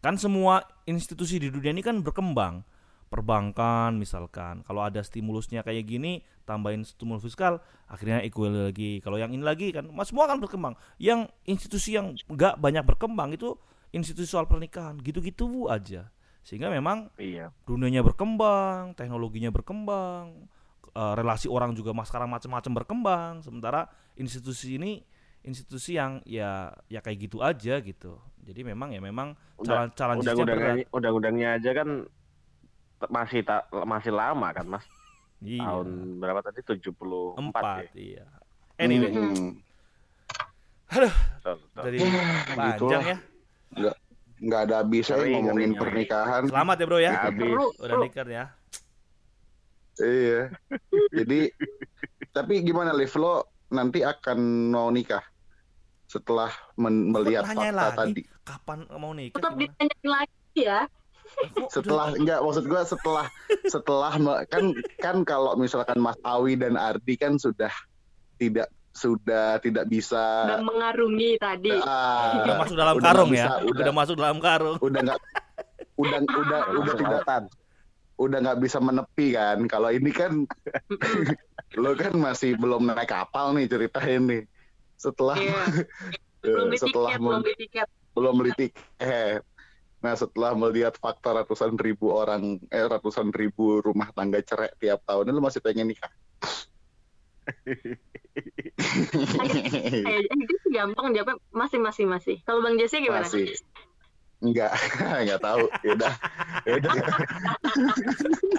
Kan semua institusi di dunia ini kan berkembang perbankan misalkan. Kalau ada stimulusnya kayak gini tambahin stimulus fiskal akhirnya equal lagi. Kalau yang ini lagi kan mas semua akan berkembang. Yang institusi yang nggak banyak berkembang itu institusi soal pernikahan. Gitu-gitu aja. Sehingga memang Iya. dunianya berkembang teknologinya berkembang eh, relasi orang juga mas sekarang macam-macam berkembang. Sementara institusi ini institusi yang ya ya kayak gitu aja gitu. Jadi memang ya memang challenge-nya berat. Undang-undangnya undang-undangnya aja kan masih tak masih lama kan Mas. iya Tahun berapa tadi? 74 empat ya. iya anyway Hmm. Jadi gitu panjang ya nggak ada habisnya Ngeri, ngomongin ngeri, ngeri. pernikahan selamat ya bro ya Habis. Udah nikah ya iya jadi tapi gimana Liv lo nanti akan mau nikah setelah melihat fakta lagi? tadi kapan mau nikah Tetap ditanyain lagi ya. Setelah enggak maksud gua setelah setelah kan kan kalau misalkan Mas Awi dan Ardi kan sudah tidak sudah tidak bisa Udah mengarungi tadi. Ah, udah masuk dalam udah karung nggak ya bisa, udah, udah masuk dalam karung udah nggak udah udah udah tidak lautan. udah nggak bisa menepi kan kalau ini kan lo kan masih belum naik kapal nih ceritain nih setelah Iya. eh, Belum beli setelah tiket, belum beli tiket. belum beli tiket nah setelah melihat fakta ratusan ribu orang eh ratusan ribu rumah tangga cerai tiap tahun lo masih pengen nikah Eh, itu gampang jawabnya masih masih masih. Kalau Bang Jesse gimana? Masih. Enggak, enggak tahu. Ya udah. Ya udah.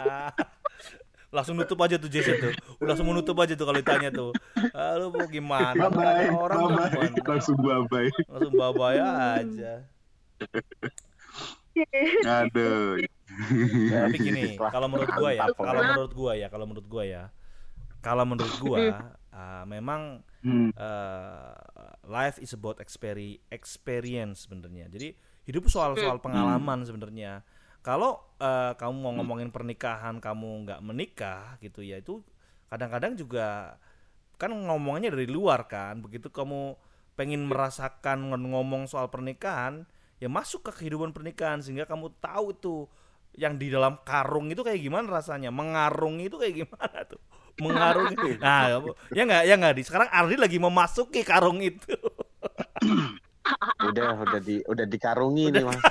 Ah. langsung nutup aja tuh Jason tuh udah langsung nutup aja tuh kalau ditanya tuh ah, lu mau gimana Bye-bye, orang tuh bye-bye. gimana? Langsung bye-bye. langsung bye aja Aduh. tapi gini Wah, kalau menurut gua ya kalau menurut gua ya kalau menurut gua ya kalau menurut gua ah, memang Hmm. eh, life is about experi experience sebenarnya. Jadi hidup soal-soal pengalaman sebenarnya. Kalau eh, kamu mau ngomongin pernikahan, kamu nggak menikah gitu ya itu kadang-kadang juga kan ngomongnya dari luar kan. Begitu kamu pengen merasakan ng- ngomong soal pernikahan, ya masuk ke kehidupan pernikahan sehingga kamu tahu itu yang di dalam karung itu kayak gimana rasanya, mengarung itu kayak gimana tuh, mengarung. Nah, ya nggak ya nggak di sekarang Ardi lagi memasuki karung itu. udah udah di udah dikarungi nih mas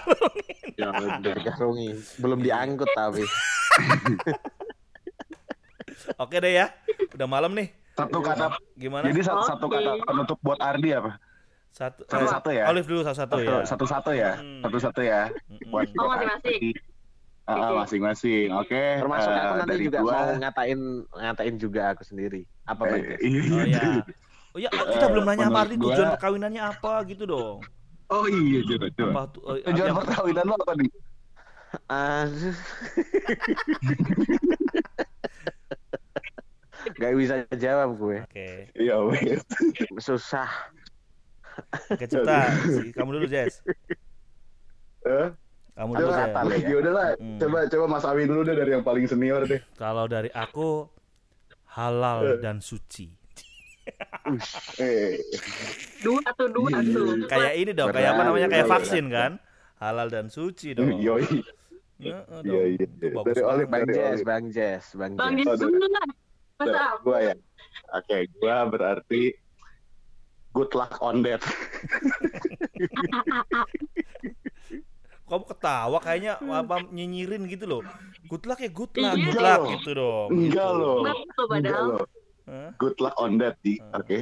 Ya udah udah. dikarungi belum diangkut tapi Oke deh ya, udah malam nih. Satu kata. Gimana? Jadi satu, kata penutup buat Ardi apa? Satu, Satu-satu ya? Olive dulu satu-satu Satu, ya. satu-satu ya. Hmm. Satu-satu ya. Mm-mm. Buat Oh, masing-masing. Ah, ah, Oke. masing-masing. Oke. termasuk eh, aku nanti dari juga gua. mau ngatain ngatain juga aku sendiri apa Eh, iya. Oh ya. Oh ya, kita Eh, belum nanya Ardi menurut tujuan gua- perkawinannya apa gitu dong. Oh iya, coba coba. Apa eh, Tujuan perkawinan lo apa nih? Aduh. Gak bisa jawab gue Oke. Iya, wes. susah Oke, Cipta. Si- Kamu dulu, Jess. Eh, Kamu dulu, Jess. ya. ya udahlah. Hmm. Coba coba Mas Awi dulu deh dari yang paling senior deh. Kalau dari aku halal dan suci. Eh, Dua tuh dua Iya. tuh. Kayak ini dong, kayak apa namanya? Kayak vaksin kan? Halal dan suci dong. yoi. Ya, eh, Iya, iya. Dari banget. Olive, Bang Jess. Bang Jess Bang Bang Jess lah. Masa Nah, gua ya. Oke, gua berarti good luck on that. Kamu ketawa kayaknya apa nyinyirin gitu loh. Good luck ya good luck, Iya. good luck Enggak loh. gitu dong. Enggak gitu. loh. Enggak padahal. loh. Good luck on that, Di. Oke.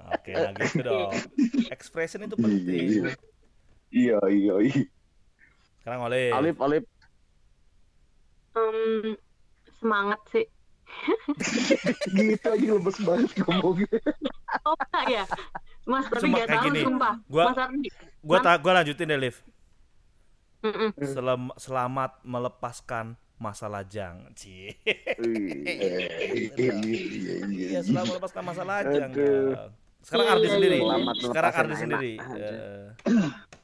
Oke, nah gitu dong. Expression itu penting. Iya, iya, iya. iya. Sekarang oleh Olip Olip Hmm, semangat sih. gitu aja lemes banget ngomongnya. Oh ya? Mas tapi Cuma gak kayak tahu gini, sumpah. gua- Mas Ardi. gua ta gua lanjutin deh, Liv. Mm-mm. Selam- selamat melepaskan masa lajang. Cie. Iya, iya, iya. Iya, selamat melepaskan masa lajang. Dong. Sekarang Ardi sendiri. Selamat Sekarang Ardi sendiri.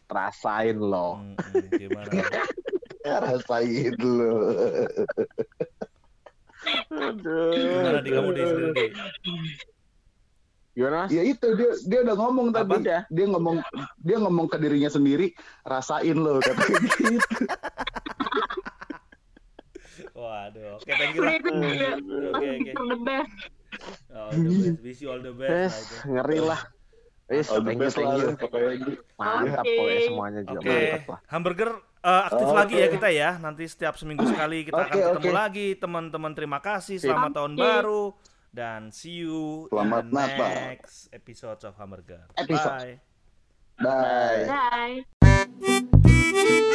rasain loh mm, mm, gimana? Ya, rasain lo. Gimana di kamu di sendiri? Di? gimana Ya itu dia dia udah ngomong Apa tadi. dia? Dia ngomong dia ngomong ke dirinya sendiri, rasain lo katanya gitu. Waduh. Oke, thank you lah. Udah itu juga. Oke, oke. the best. All the best. Wish you all the best. Yes, itu. ngeri lah. All the thank you, thank you. Mantap Oke. pokoknya semuanya juga Oke, mantap lah. hamburger uh, aktif oh, lagi ya kita ya. Nanti setiap seminggu sekali kita okay, akan ketemu okay. lagi. Teman-teman terima kasih. Selamat okay. tahun baru dan see you Selamat in the Natal. next episode of Hamburger. Episode. Bye. Bye. Bye. Bye.